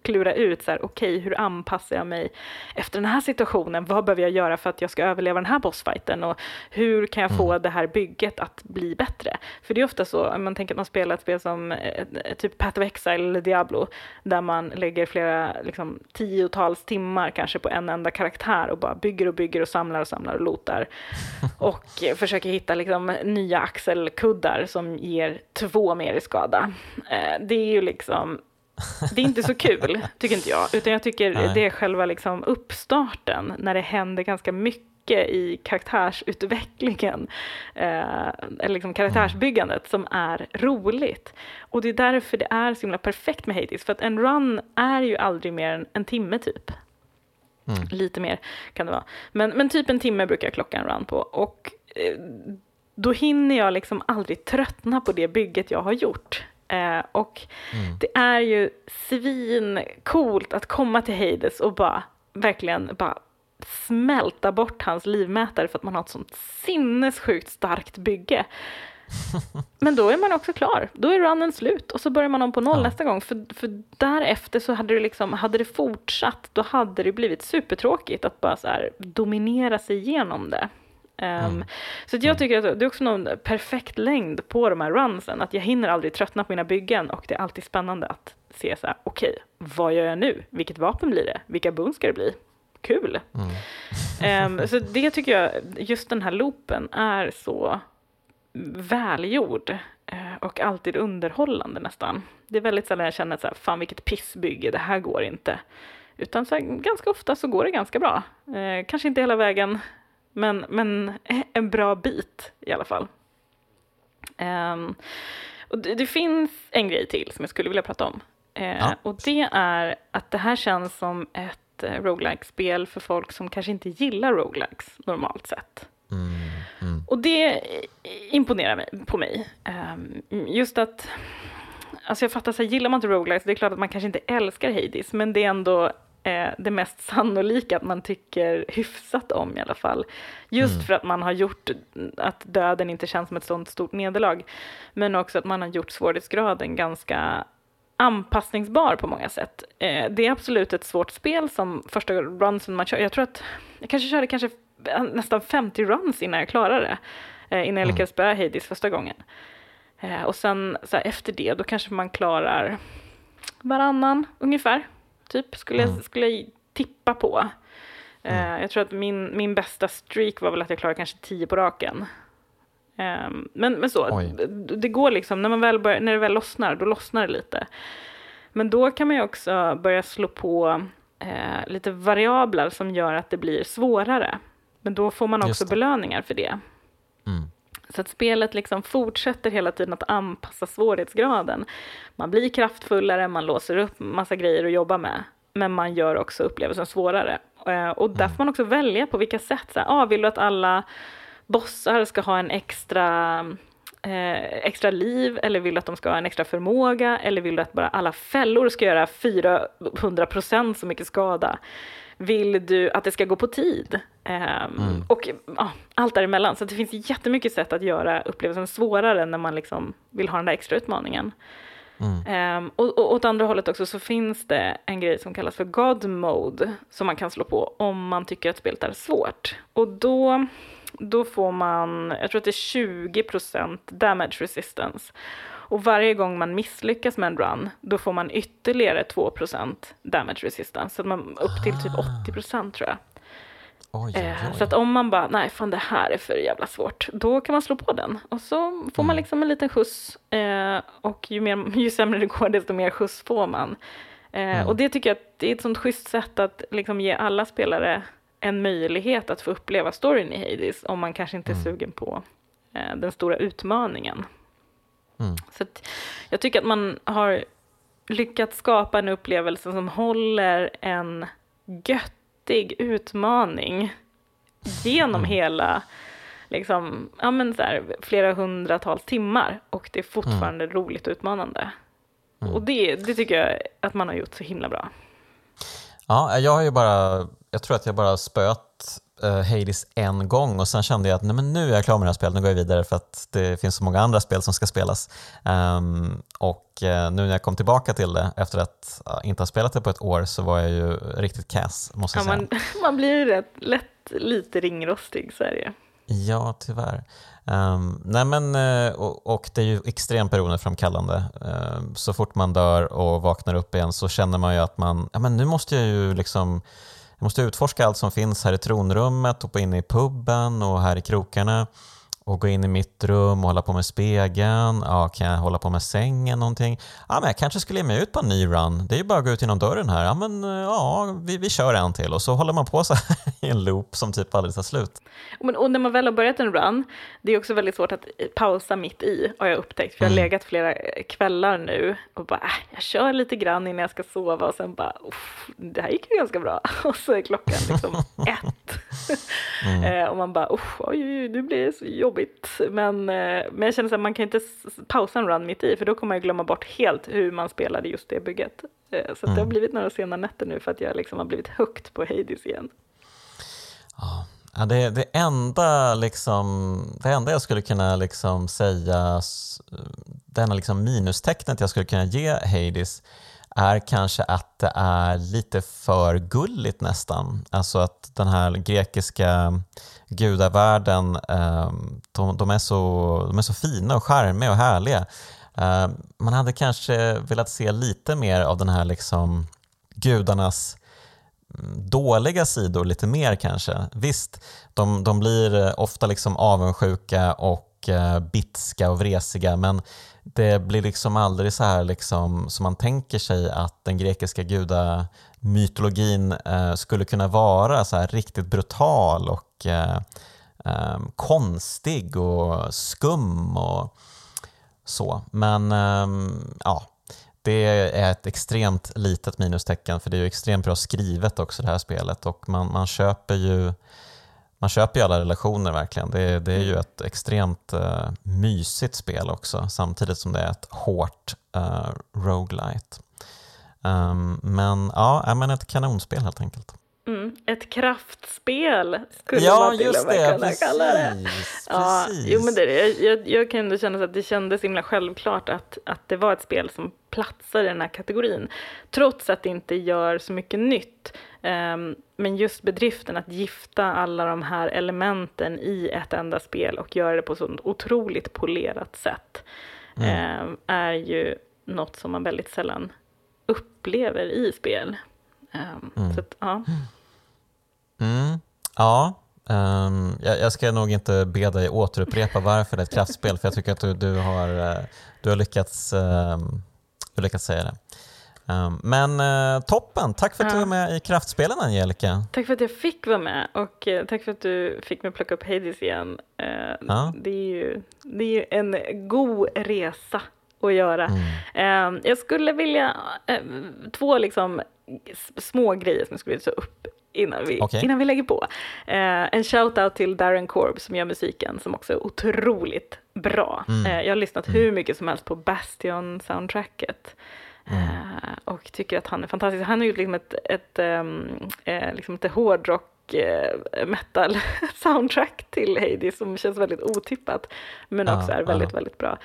klura ut så här, okej, okay, hur anpassar jag mig efter den här situationen? Vad behöver jag göra för att jag ska överleva den här bossfighten? Och hur kan jag få mm. det här bygget att bli bättre? För det är ofta så, om man tänker att man spelar ett spel som eh, typ Path of Exile eller Diablo, där man lägger flera liksom, tiotals timmar kanske på en enda karaktär och bara bygger och bygger och samlar och samlar och lotar. <laughs> och försöker hitta liksom, nya axelkuddar som ger två mer i skada. Eh, det är ju liksom, det är inte så kul, tycker inte jag, utan jag tycker Nej. det är själva liksom uppstarten, när det händer ganska mycket i karaktärsutvecklingen, eh, eller liksom karaktärsbyggandet, som är roligt. Och det är därför det är så himla perfekt med Hades, för att en run är ju aldrig mer än en timme typ. Mm. Lite mer kan det vara. Men, men typ en timme brukar jag klocka en run på. Och eh, då hinner jag liksom aldrig tröttna på det bygget jag har gjort. Eh, och mm. det är ju svincoolt att komma till Hades och bara verkligen bara smälta bort hans livmätare för att man har ett sånt sinnessjukt starkt bygge. <laughs> Men då är man också klar. Då är runnen slut och så börjar man om på noll ja. nästa gång. För, för därefter så hade det liksom, hade det fortsatt, då hade det blivit supertråkigt att bara så här dominera sig igenom det. Um, mm. Så jag tycker att det är också någon perfekt längd på de här runsen, att jag hinner aldrig tröttna på mina byggen och det är alltid spännande att se så här, okej, okay, vad gör jag nu? Vilket vapen blir det? Vilka boons ska det bli? Kul! Mm. um, så <laughs> det tycker jag, just den här loopen är så välgjord uh, och alltid underhållande nästan. Det är väldigt sällan jag känner så här, fan vilket pissbygge, det här går inte. Utan så här, ganska ofta så går det ganska bra. Uh, kanske inte hela vägen, men, men <laughs> en bra bit i alla fall. Um, och det, det, finns en grej till som jag skulle vilja prata om. Uh, ja. Och det är att det här känns som ett uh, roguelike-spel för folk som kanske inte gillar roguelikes normalt sett. Mm, mm. Och det imponerar mig, på mig. Um, just att, alltså jag fattar, så här, gillar man inte roguelikes, det är klart att man kanske inte älskar Hades, men det är ändå eh, det mest sannolika att man tycker hyfsat om i alla fall. Just mm. för att man har gjort att döden inte känns som ett sånt stort nederlag. Men också att man har gjort svårighetsgraden ganska anpassningsbar på många sätt. Eh, det är absolut ett svårt spel som första runsen man kör. Jag tror att jag kanske körde kanske nästan 50 runs innan jag klarade det. Eh, innan jag mm. lyckades spöa Hades första gången. Eh, och sen så här, efter det, då kanske man klarar varannan ungefär typ, skulle, mm. jag, skulle jag tippa på. Mm. Uh, jag tror att min, min bästa streak var väl att jag klarade kanske tio på raken. Um, men, men så, det, det går liksom, när, man väl börjar, när det väl lossnar, då lossnar det lite. Men då kan man ju också börja slå på uh, lite variabler som gör att det blir svårare. Men då får man också belöningar för det. Mm. Så att spelet liksom fortsätter hela tiden att anpassa svårighetsgraden. Man blir kraftfullare, man låser upp massa grejer att jobba med, men man gör också upplevelsen svårare. Eh, och där mm. får man också välja på vilka sätt. Så här, ah, vill du att alla bossar ska ha en extra eh, extra liv eller vill du att de ska ha en extra förmåga eller vill du att bara alla fällor ska göra 400 procent så mycket skada? Vill du att det ska gå på tid? Um, mm. Och ja, allt däremellan. Så det finns jättemycket sätt att göra upplevelsen svårare när man liksom vill ha den där extra utmaningen. Mm. Um, och, och åt andra hållet också så finns det en grej som kallas för God Mode som man kan slå på om man tycker att spelet är svårt. Och då, då får man, jag tror att det är 20% damage resistance. Och varje gång man misslyckas med en run, då får man ytterligare 2% damage resistance. Så man upp till typ 80% ah. tror jag. Oj, oj, eh, oj. Så att om man bara, nej fan det här är för jävla svårt, då kan man slå på den. Och så får mm. man liksom en liten skjuts eh, och ju, mer, <laughs> ju sämre det går desto mer skjuts får man. Eh, mm. Och det tycker jag att det är ett sånt schysst sätt att liksom ge alla spelare en möjlighet att få uppleva storyn i Hades om man kanske inte är mm. sugen på den stora utmaningen. Mm. Så jag tycker att man har lyckats skapa en upplevelse som håller en göttig utmaning genom mm. hela, liksom, ja men så här, flera hundratals timmar och det är fortfarande mm. roligt och utmanande. Mm. Och det, det tycker jag att man har gjort så himla bra. Ja, jag har ju bara, jag tror att jag bara spöat uh, Hades en gång och sen kände jag att nej, men nu är jag klar med det här spelet, nu går jag vidare för att det finns så många andra spel som ska spelas. Um, och uh, nu när jag kom tillbaka till det efter att uh, inte ha spelat det på ett år så var jag ju riktigt kass måste jag ja, säga. Man, <laughs> man blir ju rätt lätt lite ringrostig, så är det Ja, tyvärr. Um, nej men, och, och, det är ju extremt beroendeframkallande. Um, så fort man dör och vaknar upp igen så känner man ju att man, ja men nu måste jag ju liksom jag måste utforska allt som finns här i tronrummet och på inne i puben och här i krokarna och gå in i mitt rum och hålla på med spegeln. Ja, kan jag hålla på med sängen någonting? Ja, men jag kanske skulle ge mig ut på en ny run. Det är ju bara att gå ut genom dörren här. Ja, men ja, vi, vi kör en till och så håller man på så <laughs> i en loop som typ aldrig tar slut. Men, och när man väl har börjat en run, det är också väldigt svårt att pausa mitt i, har jag upptäckt. För jag har mm. legat flera kvällar nu och bara, äh, jag kör lite grann innan jag ska sova och sen bara, det här gick ju ganska bra. <laughs> Och så är klockan liksom <laughs> ett. Mm. Eh, och man bara, oj, oj, nu blir det så jobbigt. Men, eh, men jag känner att man kan inte pausa en run mitt i, för då kommer jag glömma bort helt hur man spelade just det bygget. Eh, så mm. det har mm. blivit några sena nätter nu för att jag liksom har blivit högt på Hades igen. Ja, det, det, enda liksom, det enda jag skulle kunna liksom säga, det enda liksom minustecknet jag skulle kunna ge Hades är kanske att det är lite för gulligt nästan. Alltså att den här grekiska gudavärlden, ehm, de, de, är, så, de är så fina och charmiga och härliga. Ehm, man hade kanske velat se lite mer av den här liksom gudarnas mm, dåliga sidor lite mer kanske. Visst, de, de blir ofta liksom avundsjuka och eh, bitska och vresiga men det blir liksom aldrig så här liksom, som man tänker sig att den grekiska gudamytologin eh, skulle kunna vara så här riktigt brutal och eh, eh, konstig och skum och så. Men ehm, ja, det är ett extremt litet minustecken för det är ju extremt bra skrivet också det här spelet och man, man köper ju man köper ju alla relationer verkligen. Det, det är ju ett extremt uh, mysigt spel också samtidigt som det är ett hårt uh, roguelite. Um, men ja, men ett kanonspel helt enkelt. Mm, ett kraftspel skulle ja, man till och med kunna precis, kalla det. Ja, jo, men det, jag, jag kan ändå känna att det kändes himla självklart att, att det var ett spel som platsar i den här kategorin. Trots att det inte gör så mycket nytt. Um, men just bedriften att gifta alla de här elementen i ett enda spel och göra det på ett sånt otroligt polerat sätt mm. um, är ju något som man väldigt sällan upplever i spel. Um, mm. Så att, ja. Mm. Ja, um, jag, jag, ska nog inte be dig återupprepa varför det är ett kraftspel, för jag tycker att du, du, har, eh, du, har, lyckats, um, du har lyckats säga det. Um, men uh, toppen, tack för att ja. du var med i Kraftspelen Angelica. Tack för att jag fick vara med och uh, tack för att du fick mig plocka upp Hades igen. Uh, ja. det, är ju, det är ju en god resa att göra. Mm. jag skulle vilja, två liksom små grejer som jag skulle vilja ta upp innan vi, okay. innan vi lägger på. Eh, en shout-out till Darren Korb som gör musiken som också är otroligt bra. Mm. Eh, jag har lyssnat Mm. hur mycket som helst på Bastion-soundtracket. Mm. Eh, och tycker att han är fantastisk. Han har gjort liksom ett, ett, ehm, eh, liksom ett hårdrock eh, metal <laughs> soundtrack till Hades som känns väldigt otippat men Ja, också är väldigt, ja. väldigt bra.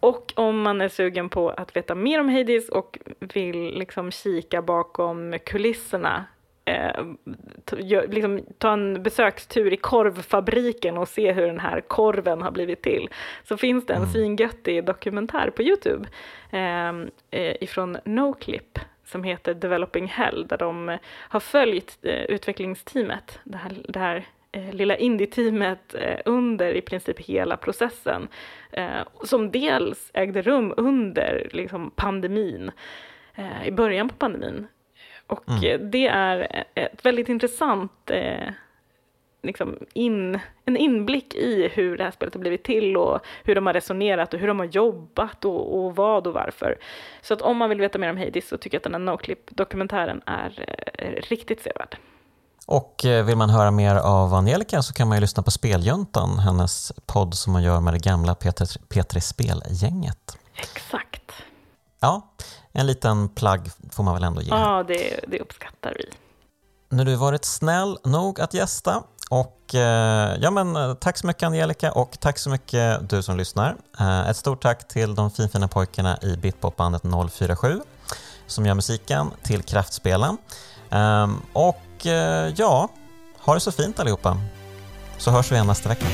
Och om man är sugen på att veta mer om Hades och vill liksom kika bakom kulisserna eh, liksom, ta en besökstur i korvfabriken och se hur den här korven har blivit till. Så finns det en Mm. svingöttig dokumentär på Youtube eh, eh, ifrån Noclip som heter Developing Hell där de har följt eh, utvecklingsteamet, det här, det här eh, lilla indie-teamet eh, under i princip hela processen eh, som dels ägde rum under liksom, pandemin, eh, i början på pandemin. Och Mm. eh, det är ett väldigt intressant eh, liksom in, en inblick i hur det här spelet har blivit till och hur de har resonerat och hur de har jobbat och, och vad och varför. Så att om man vill veta mer om Hades så tycker jag att den här Noclip-dokumentären är eh, riktigt sevärd. Och eh, vill man höra mer av Angelica så kan man ju lyssna på Speljuntan, hennes podd som hon gör med det gamla P3 P3 Spelgänget. Exakt. Ja, en liten plagg får man väl ändå ge. Ja, det, det uppskattar vi. Nu har du varit snäll nog att gästa och eh, ja men eh, tack så mycket Angelica och tack så mycket du som lyssnar. Eh, ett stort tack till de finfina pojkarna i Bitpopbandet 047 som gör musiken till Kraftspelen. Ehm, och ja, ha det så fint allihopa så hörs vi igen nästa vecka.